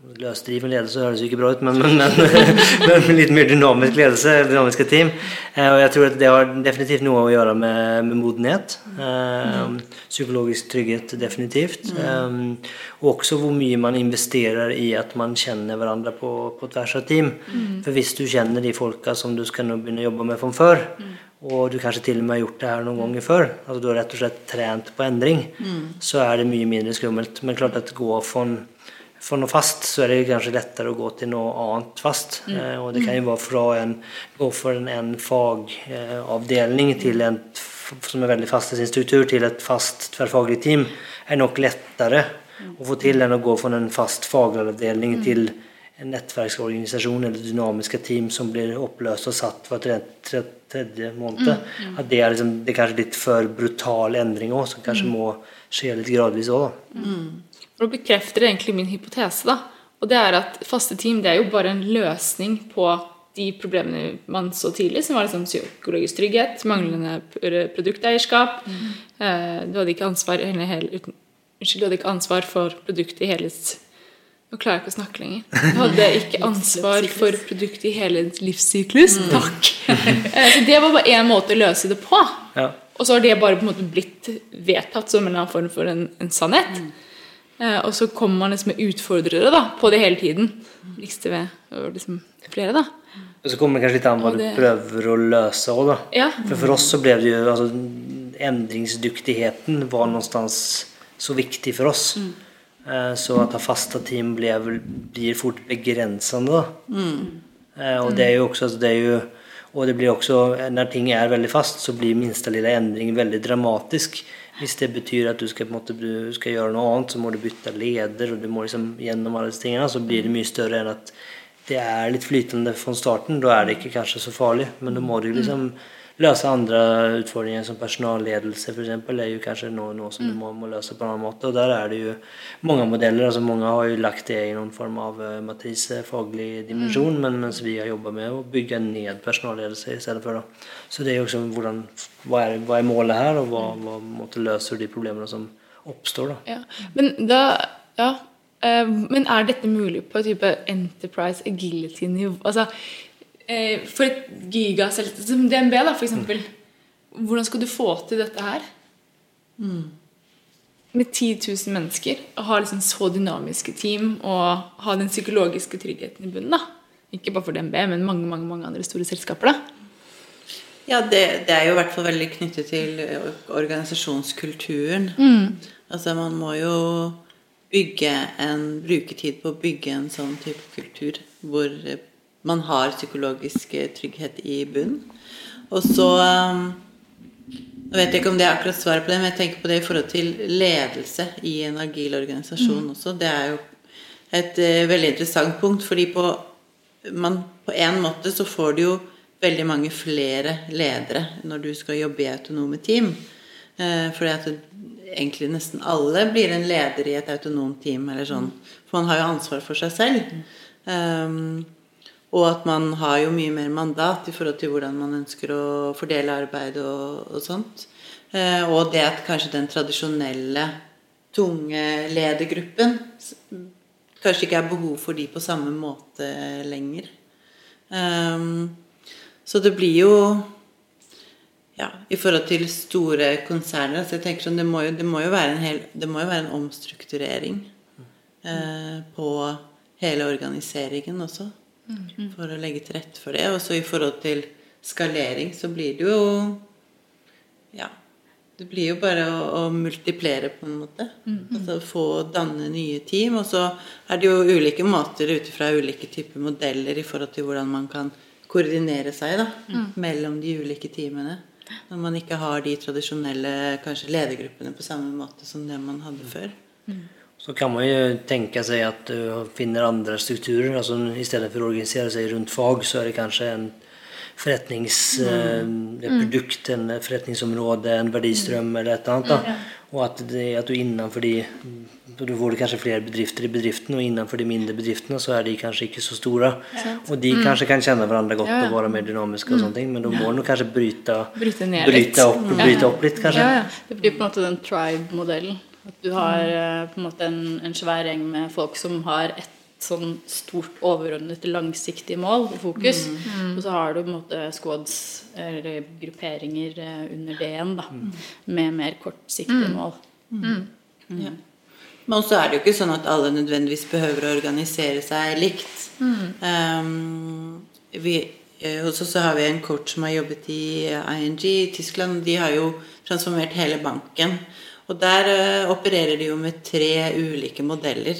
løsdriven ledelse høres jo ikke bra ut, men, men, men, men litt mer dynamisk ledelse, dynamiske team. Eh, og jeg tror at det har definitivt noe å gjøre med, med modenhet. Eh, psykologisk trygghet, definitivt. Eh, og også hvor mye man investerer i at man kjenner hverandre på, på tvers av team. For hvis du kjenner de folka som du skal nå begynne å jobbe med fra før, og du kanskje til og med har gjort det her noen ganger før, altså du har rett og slett trent på endring, så er det mye mindre skummelt. Men klart at gå fra for noe fast, så er det kanskje lettere å gå til noe annet fast. Eh, og det kan jo være fra en, gå fra en, en fagavdeling til en som er veldig fast i sin struktur, til et fast tverrfaglig team, er nok lettere å få til enn å gå fra en fast fagavdeling til en nettverksorganisasjon eller dynamiske team som blir oppløst og satt for tredje, tre, tredje måned. At det er, liksom, det er kanskje litt for brutal endring òg, som kanskje må skje litt gradvis òg. For det bekrefter egentlig min hypotese. da. Og det er at faste team det er jo bare en løsning på de problemene man så tidlig, som var liksom psykologisk trygghet, manglende produkteierskap. mm. Du hadde ikke ansvar hele, uten, Unnskyld, du hadde ikke ansvar for produktet i hele Nå klarer jeg ikke å snakke lenger. Du hadde ikke ansvar for produktet i hele livssyklus. Takk! Eh, Så det var bare én måte å løse det på. Ja. Og så har det bare på en måte blitt vedtatt som en eller annen form for en, en sannhet. Eh, og så kommer man liksom med utfordrere da, på det hele tiden. Likste ved liksom flere, da. Og så kommer det kanskje litt an hva det... du prøver å løse òg, da. Ja. For for oss så ble det jo altså, Endringsdyktigheten var noenstans så viktig for oss. Eh, Så at ha faste team ble, blir fort begrensende. Da. Eh, Og det er jo også, altså, det er jo, og det blir også, når ting er veldig fast, så blir minste lille endring veldig dramatisk. Hvis det betyr at du skal, måte, du skal gjøre noe annet, så må du bytte leder, og du må liksom gjennom alle disse tingene, så blir det mye større enn at det er litt flytende fra starten. Da er det ikke kanskje så farlig, men da må du liksom løse andre utfordringer som personalledelse f.eks. er jo kanskje noe, noe som du må, må løse på en annen måte. Og der er det jo mange modeller. altså Mange har jo lagt det i noen form av matrise, faglig dimensjon, men mens vi har jobba med å bygge ned personalledelse i stedet for. Da. Så det er jo også hvordan, hva, er, hva er målet her, og hva, hva måte, løser de problemene som oppstår. da. Ja. Men da Ja. eh, men er dette mulig på type enterprise agility-nivå? Altså, eh, for et gigaselskap som DNB, da, for eksempel. Hvordan skal du få til dette her? Med 10 000 mennesker, og ha liksom så dynamiske team og ha den psykologiske tryggheten i bunnen. da. Ikke bare for DNB, men mange mange, mange andre store selskaper. da. Ja, det, det er jo i hvert fall veldig knyttet til organisasjonskulturen. organisasjonskulturen. Altså, man må jo bygge en brukertid på å bygge en sånn type kultur hvor eh, man har psykologisk eh, trygghet i bunn. Og så eh, Nå vet jeg ikke om det er akkurat svaret på det, men jeg tenker på det i forhold til ledelse i en agil organisasjon også. Det er jo et eh, veldig interessant punkt, fordi på, man, på en måte så får du jo veldig mange flere ledere når du skal jobbe i autonome team. Fordi at egentlig nesten alle blir en leder i et autonomt team. eller sånn. For man har jo ansvar for seg selv. Um, og at man har jo mye mer mandat i forhold til hvordan man ønsker å fordele arbeid og, og sånt. Eh, og det at kanskje den tradisjonelle tunge ledergruppen kanskje ikke er behov for de på samme måte lenger. Um, så det blir jo ja, I forhold til store konserner så jeg tenker sånn, det, må jo, det, må hel, det må jo være en omstrukturering eh, på hele organiseringen også. For å legge til rette for det. Og så i forhold til skalering så blir det jo Ja. Det blir jo bare å, å multiplere, på en måte. Altså få danne nye team. Og så er det jo ulike måter ut ifra ulike typer modeller i forhold til hvordan man kan koordinere seg da, mellom de ulike teamene. Når man ikke har de tradisjonelle kanskje ledergruppene på samme måte som det man hadde før. Så kan man ju tänka sig att du finner andra strukturer. Alltså istället för att organisera sig runt fag så är det kanske en forretnings, mm. en forretningsområde, en värdiström eller et eller annet. Da. Og at, det, at du innenfor de, Du får kanskje flere fler bedrifter i bedriften og innenfor de mindre bedriftene så er de kanskje ikke så store. Ja. Og de mm. kanskje kan kjenne hverandre godt ja, ja. og være mer dynamiske, og sånne ting, men da må du kanskje bryte, bryte, bryta upp, bryta upp lite kanske. Ja, Det blir på en måte den tribe-modellen. At du har eh, på en måte en, en svær gjeng med folk som har et sånn stort overordnet langsiktig mål og fokus. Mm. Mm. Og så har du på en måte squads eller grupperinger eh, under det igjen, da. Mm. Med mer kortsiktige mm. mål. Mm. Mm. Ja. Men så er det jo ikke sånn at alle nødvendigvis behøver å organisere seg likt. Um, vi, eh, hos oss så har vi en coach som har jobbet i ING i Tyskland. De har jo transformert hele banken. Og der uh, opererer de jo med tre ulike modeller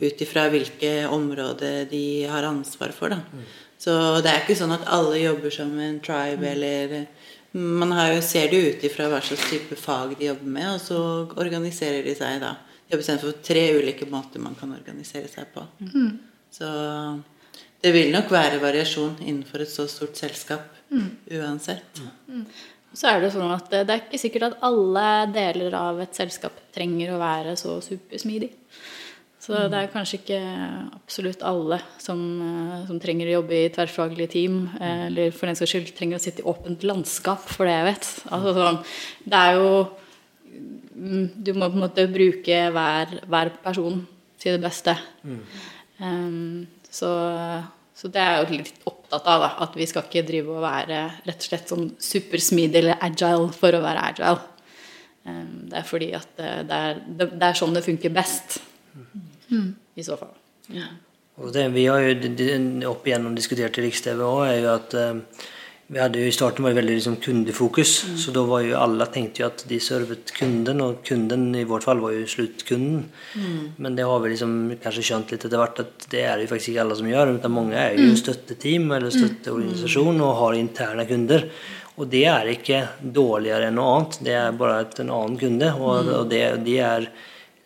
ut ifra hvilke områder de har ansvar for. Da. Mm. Så det er ikke sånn at alle jobber som en tribe mm. eller Man jo, ser det ut ifra hva slags type fag de jobber med, og så organiserer de seg da. De har bestemt for tre ulike måter man kan organisere seg på. Mm. Så det vil nok være variasjon innenfor et så stort selskap mm. uansett. Mm så er det sånn at det er ikke sikkert at alle deler av et selskap trenger å være så supersmidig. Så mm. det er kanskje ikke absolutt alle som, eh, som trenger å jobbe i tverrfaglige team, eh, eller for den saks skyld trenger å sitte i åpent landskap, for det jeg vet. Altså, sånn, det er jo mm, Du må på en måte bruke hver, hver person til det beste. Mm. Um, så så det er jeg jo litt opptatt av. Da, at vi skal ikke drive og være rett og slett sånn supersmidig eller agile for å være agile. Ehm, det er fordi at det er, det er sånn det funker best. Mm. I så fall. Ja. Og det vi har jo opp igjennom diskutert i Riks-TV òg, er jo at uh, vi hadde jo I starten var det veldig liksom kundefokus, mm. så da var jo alle tenkte jo at de servet kunden, og kunden i vårt fall var jo sluttkunden. Mm. Men det har vi liksom kanskje skjønt litt etter hvert at det er jo faktisk ikke alle som gjør. men mange er jo mm. støtteteam eller mm. støtteorganisasjon og har interne kunder. Og det er ikke dårligere enn noe annet, det er bare en annen kunde. Og, mm. og det, de er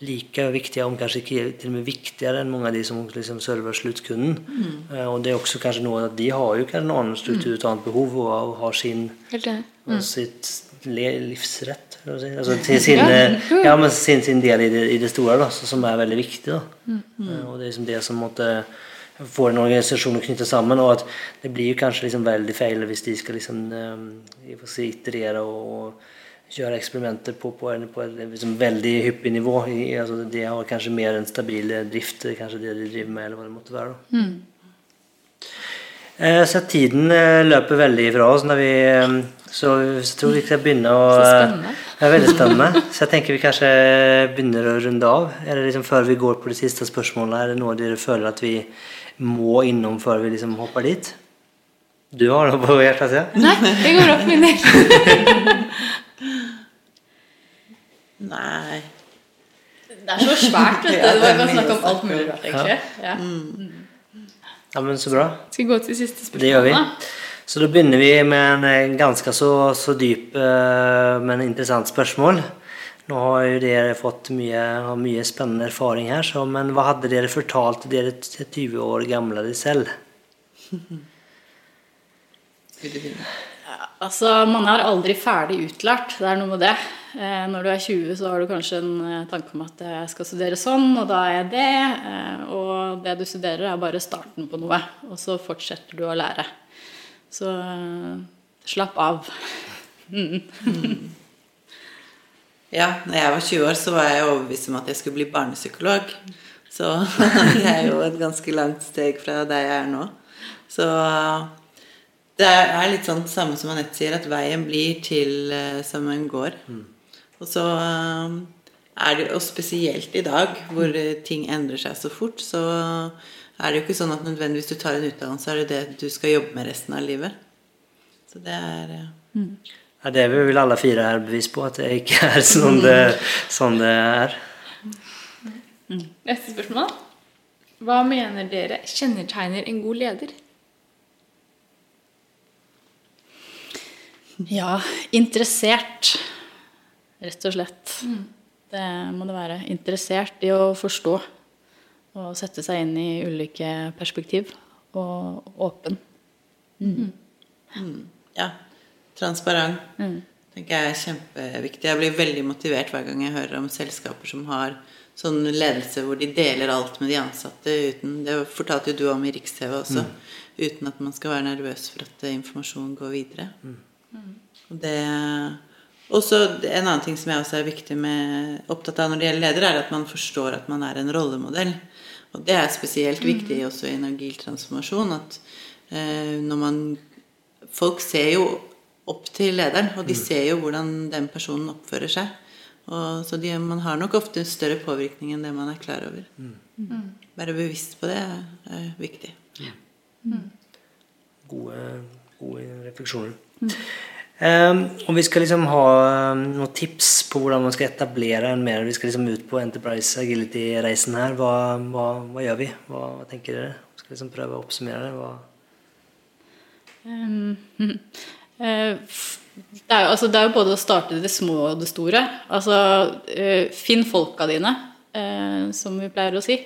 lika viktige, om kanskje ikke til og med viktigere enn mange av de som liksom server sluttkunden. Mm. Uh, og det er også kanskje noe at de har jo kanskje en annen struktur, et annet behov, og har sin mm. sitt livsrett. Altså, til sin, eh, ja, men sin, sin del i det, i det store, da, som er veldig viktig. Da. Mm. Uh, og det er liksom det som måtte får en organisasjon å knytte sammen. Og at det blir jo kanskje liksom veldig feil hvis de skal liksom, um, si, iterere og gjøre eksperimenter på, på, på et liksom veldig hyppig nivå. I, altså, de har kanskje mer en stabil drift, kanskje det de driver med, eller hva det måtte være. Mm. Eh, så tiden eh, løper veldig fra oss. Når vi, eh, så jeg tror vi skal begynne å Så spennende. Det er veldig spennende. Så jeg tenker vi kanskje begynner å runde av. Eller liksom før vi går på de siste spørsmålene, er det noe dere føler at vi må innom før vi liksom hopper dit? Du har noe på hjertet? Ja? Nei, det går opp min del. Nei. Det er så svært, vet du. Det var bare snakk om alt mulig rart, egentlig. Ja. Mm. ja, men så bra. Skal vi gå til siste spørsmål? Det gjør vi. Så da begynner vi med en ganske så, så dyp, eh, men interessant spørsmål. Nå har jo dere fått mye, mye spennende erfaring her, så, men hva hadde dere fortalt dere 20 år gamle dere selv? Altså, Man er aldri ferdig utlært. Det er noe med det. Eh, når du er 20, så har du kanskje en eh, tanke om at jeg skal studere sånn, og da er jeg det. Eh, og det du studerer, er bare starten på noe. Og så fortsetter du å lære. Så eh, slapp av. Ja, når jeg var 20 år, så var jeg overbevist om at jeg skulle bli barnepsykolog. Så det er jo et ganske langt steg fra der jeg er nå. Så det er litt sånn samme som Anette sier, at veien blir til eh, som en går. Og så eh, er det Og spesielt i dag, hvor eh, ting endrer seg så fort, så er det jo ikke sånn at nødvendigvis du tar en utdannelse, så er det det du skal jobbe med resten av livet. Så det er mm. Ja, det er vi vel alle fire her bevis på, at det ikke er sånn det, sånn det er. Neste spørsmål. Hva mener dere kjennetegner en god leder? Ja, interessert, rett og slett. Det må det være. Interessert i å forstå og sette seg inn i ulike perspektiv. Og åpen. Ja. Transparent. tenker jeg er kjempeviktig. Jeg blir veldig motivert hver gang jeg hører om selskaper som har sånn ledelse hvor de deler alt med de ansatte uten Det fortalte jo du om i Riks-TV også. Uten at man skal være nervøs for at informasjonen går videre. Og det også En annen ting som jeg også er viktig med, opptatt av når det gjelder ledere, er at man forstår at man er en rollemodell. Og det er spesielt viktig også i en agil transformasjon. At eh, når man Folk ser jo opp til lederen, og de ser jo hvordan den personen oppfører seg. Og, så de, man har nok ofte større påvirkning enn det man er klar over. Være bevisst på det er, er viktig. Gode, gode refleksjoner. Um, om vi skal liksom ha um, noen tips på hvordan man skal etablere en mer Vi skal liksom ut på Enterprise Agility-reisen her. Hva, hva, hva gjør vi? Hva, hva tenker dere? Skal liksom prøve å oppsummere det? Um, uh, det, er jo, altså, det er jo både å starte det små og det store. Altså, eh, finn folka dine, eh, som vi pleier å si.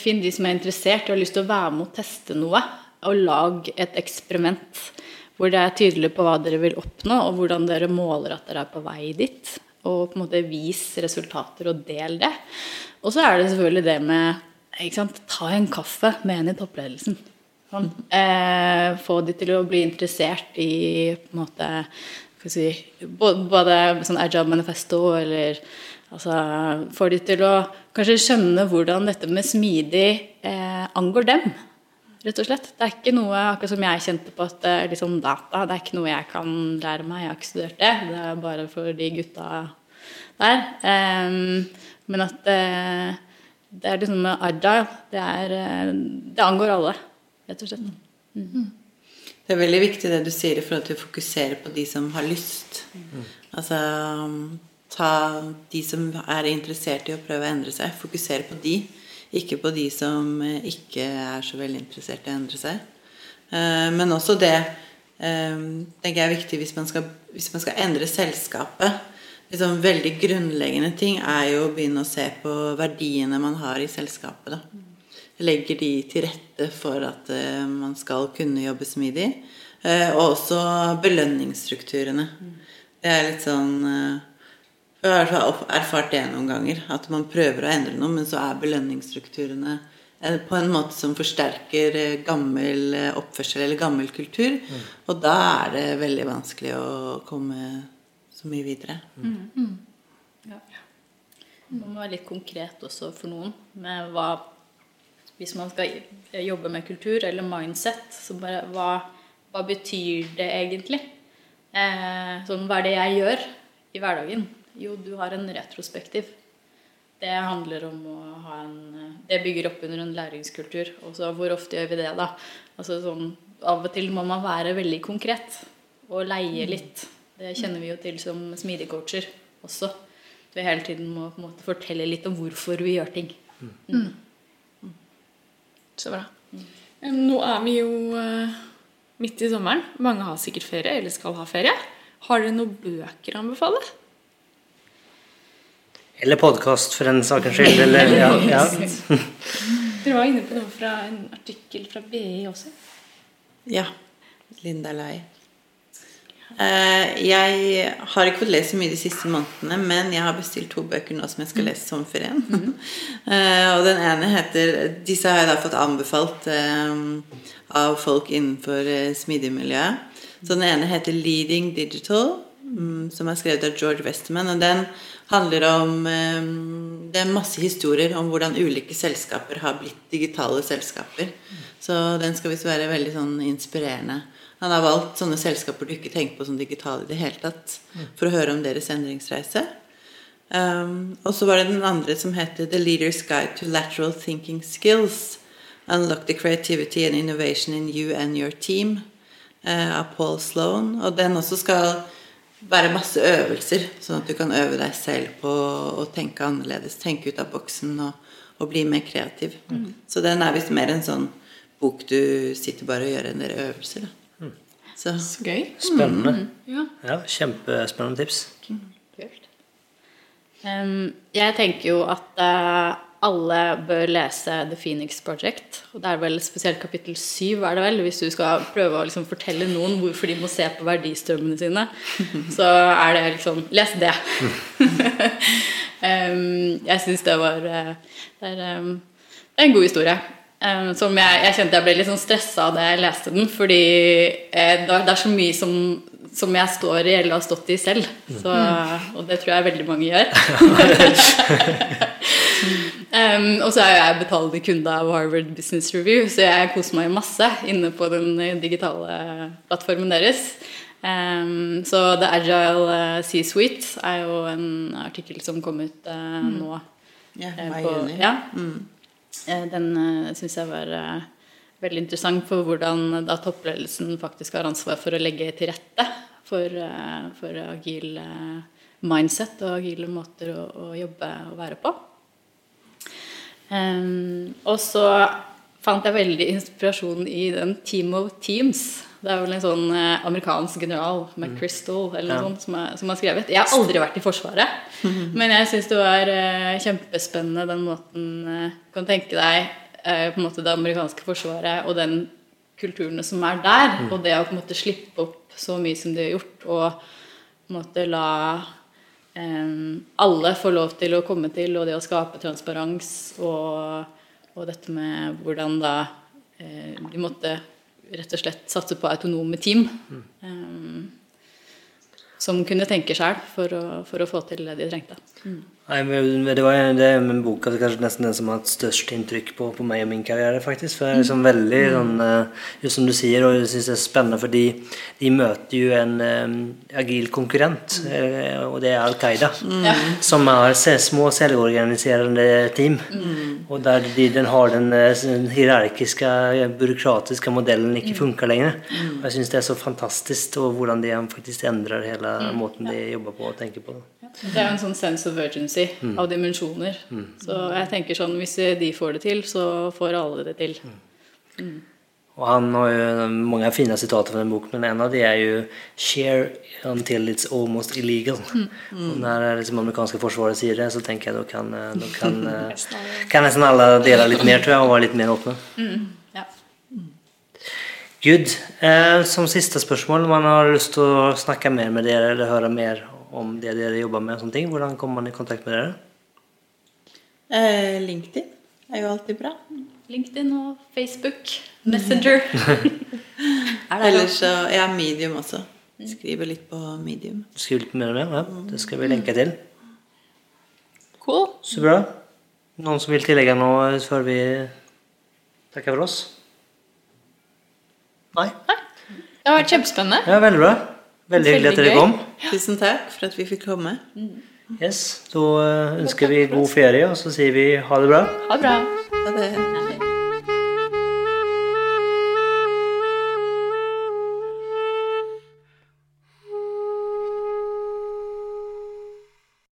Finn de som er interessert og har lyst til å være med og teste noe. Og lag et eksperiment hvor det er tydelig på hva dere vil oppnå, og hvordan dere måler at dere er på vei dit. Og på en måte vis resultater og del det. Og så er det selvfølgelig det med sant? Ta en kaffe med en i toppledelsen. Sånn. Eh, få de til å bli interessert i på en måte si, Både sånn Agile Manifesto eller altså, Få de til å kanskje skjønne hvordan dette med smidig eh, angår dem. Rett og slett. Det er ikke noe akkurat som jeg kjente på at det er liksom data. Det er ikke noe jeg kan lære meg. Jeg har ikke studert det. Det er bare for de gutta der. Um, men at eh, det er liksom med agile. Det, er, eh, det angår alle, rett og slett. Det er veldig viktig det du sier i forhold til å fokusere på de som har lyst. Altså ta de som er interessert i å prøve å endre seg. Fokusere på de, ikke på de som eh, ikke er så veldig interessert i å endre seg. Eh, Men også det eh, tenker jeg er viktig hvis man skal, hvis man skal endre selskapet. Liksom veldig grunnleggende ting er jo å begynne å se på verdiene man har i selskapet. da legger de til rette for at man skal kunne jobbe smidig. Og også belønningsstrukturene. Det er litt sånn Jeg har erfart det noen ganger. At man prøver å endre noe, men så er belønningsstrukturene eh, på en måte som forsterker eh, gammel eh, oppførsel eller gammel kultur. Og da er det veldig vanskelig å komme så mye videre. Det må være litt konkret også for noen med hva Hvis man skal jobbe med kultur eller mindset, så bare hva, hva betyr det egentlig? Eh, sånn, hva er det jeg gjør i hverdagen? Jo, du har en retrospektiv. Det handler om å ha en Det bygger opp under en læringskultur. Og så hvor ofte gjør vi det, da? Altså sånn Av og til må man være veldig konkret og leie litt. Det kjenner vi jo til som smidig-coacher også. At vi hele tiden må på en måte fortelle litt om hvorfor vi gjør ting. Så bra. Mm. Nå er vi jo eh, midt i sommeren. Mange har sikkert ferie eller skal ha ferie. Har dere noen bøker å anbefale? Eller podkast, for den sakens skyld. Eller, ja, ja. Dere var inne på noe fra en artikkel fra BI også. Ja. Linda Lai. Eh, jeg har ikke fått lest så mye de siste månedene, men jeg har bestilt to bøker nå som jeg skal lese i sommerferien. -hmm. og den ene heter Disse har jeg da fått anbefalt eh, av folk innenfor smidigmiljøet. smidig-miljøet. Så den ene heter 'Leading Digital', mm, som er skrevet av George Westerman. Og den handler om Det er masse historier om hvordan ulike selskaper har blitt digitale selskaper. Så den skal visst være veldig sånn inspirerende. Han har valgt sånne selskaper du ikke tenker på som digitale i det hele tatt, for å høre om deres endringsreise. Um, og så var det den andre som heter The Leader's Guide to Lateral Thinking Skills. Unlock the creativity and innovation in you and your team. Uh, av Paul Sloan. Og den også skal være masse øvelser, sånn at du kan øve deg selv på å tenke annerledes. Tenke ut av boksen og, og bli mer kreativ. Mm. Så den er visst mer en sånn bok du sitter bare og gjør en del øvelser. Da. Så. Så gøy. Spennende. Mm. Ja. ja. Kjempespennende tips. Kult. Um, jeg tenker jo at uh, alle bør lese The Phoenix Project. Og det er vel spesielt kapittel syv, er det vel, hvis du skal prøve å liksom fortelle noen hvorfor de må se på verdistrømmene sine. Så er det liksom Les det. um, jeg syns det var uh, det, er, um, det er en god historie. Um, som jeg, jeg, kjente jeg ble litt sånn stressa da jeg leste den, fordi eh, det, er så mye som, som, jeg står i eller har stått i selv. Så, og det tror jeg veldig mange gjør. um, og så er jeg betalende kunde av Harvard Business Review, så jeg koser meg masse inne på den digitale plattformen deres. Um, så The Agile uh, C-Suite er jo en artikkel som kom ut uh, nå. Yeah, uh, på, ja. Mm. Eh, den uh, syns jeg var veldig interessant for hvordan da toppledelsen faktisk har ansvar for å legge til rette for, for agil mindset og agile måter å, å, jobbe og være på. Um, og så fant jeg veldig inspirasjon i den Team of Teams. Det er vel en sånn eh, amerikansk general, McChrystal, eller noe sånt, som, er, som, har skrevet. Jeg har aldri vært i Forsvaret, men jeg syns det var eh, kjempespennende den måten Du kan tenke deg på en måte det amerikanske forsvaret og den kulturen som er der, mm. og det å på en måte slippe opp så mye som de har gjort, og på en måte la alle får lov til å komme til, og det å skape transparens og, og dette med hvordan da eh, de måtte rett og slett satse på autonome team. Mm. Um, som kunne tenke sjøl for, for, å få til det de trengte. Mm. Nei, det var det er boka bok kanskje nesten den som har hatt størst inntrykk på, på, meg og min karriere. faktisk, for det er liksom mm. veldig mm. sånn, uh, just som du sier, og jeg synes det er spennende, for de, de møter jo en um, agil konkurrent, mm. uh, og det er Al Qaida. Mm. Som har små selvorganiserende team. Mm. Og der de, den har den, den hierarkiske, byråkratiske modellen ikke funker lenger. Og jeg syns det er så fantastisk og hvordan de faktisk endrer hele måten de jobber på og tenker på. Det er jo en sånn sense of urgency mm. av dimensjoner. Mm. Så jeg tenker sånn hvis de får det til, så får alle det til. Mm. Og han har jo mange fine sitater fra den boken, men en av de er jo 'share until it's almost illegal'. Mm. Og når det liksom amerikanske forsvaret sier det, så tenker jeg da kan, da kan, kan nesten alle dele litt mer, tror jeg, og være litt mer åpne. Mm. Ja. Good. Eh, som siste spørsmål, man har lyst til å snakke mer med dere eller høre mer om det dere jobber med. og sånne ting. Hvordan kommer man i kontakt med dere? Eh, LinkedIn er jo alltid bra. LinkedIn og Facebook. Messenger. Ellers så Ja, Medium også. Skriver litt på Medium. Skriver litt mer med? Ja, det skal vi lenke til. Cool. Så bra. Noen som vil tillegge noe før vi takker for oss? Nei? Nei. Det har vært kjempespennende. Ja, veldig bra. Veldig hyggelig at dere kom. Tusen takk for at vi fikk komme. Yes, Da ønsker vi god ferie, og så sier vi ha det bra. Ha det bra. Ha det.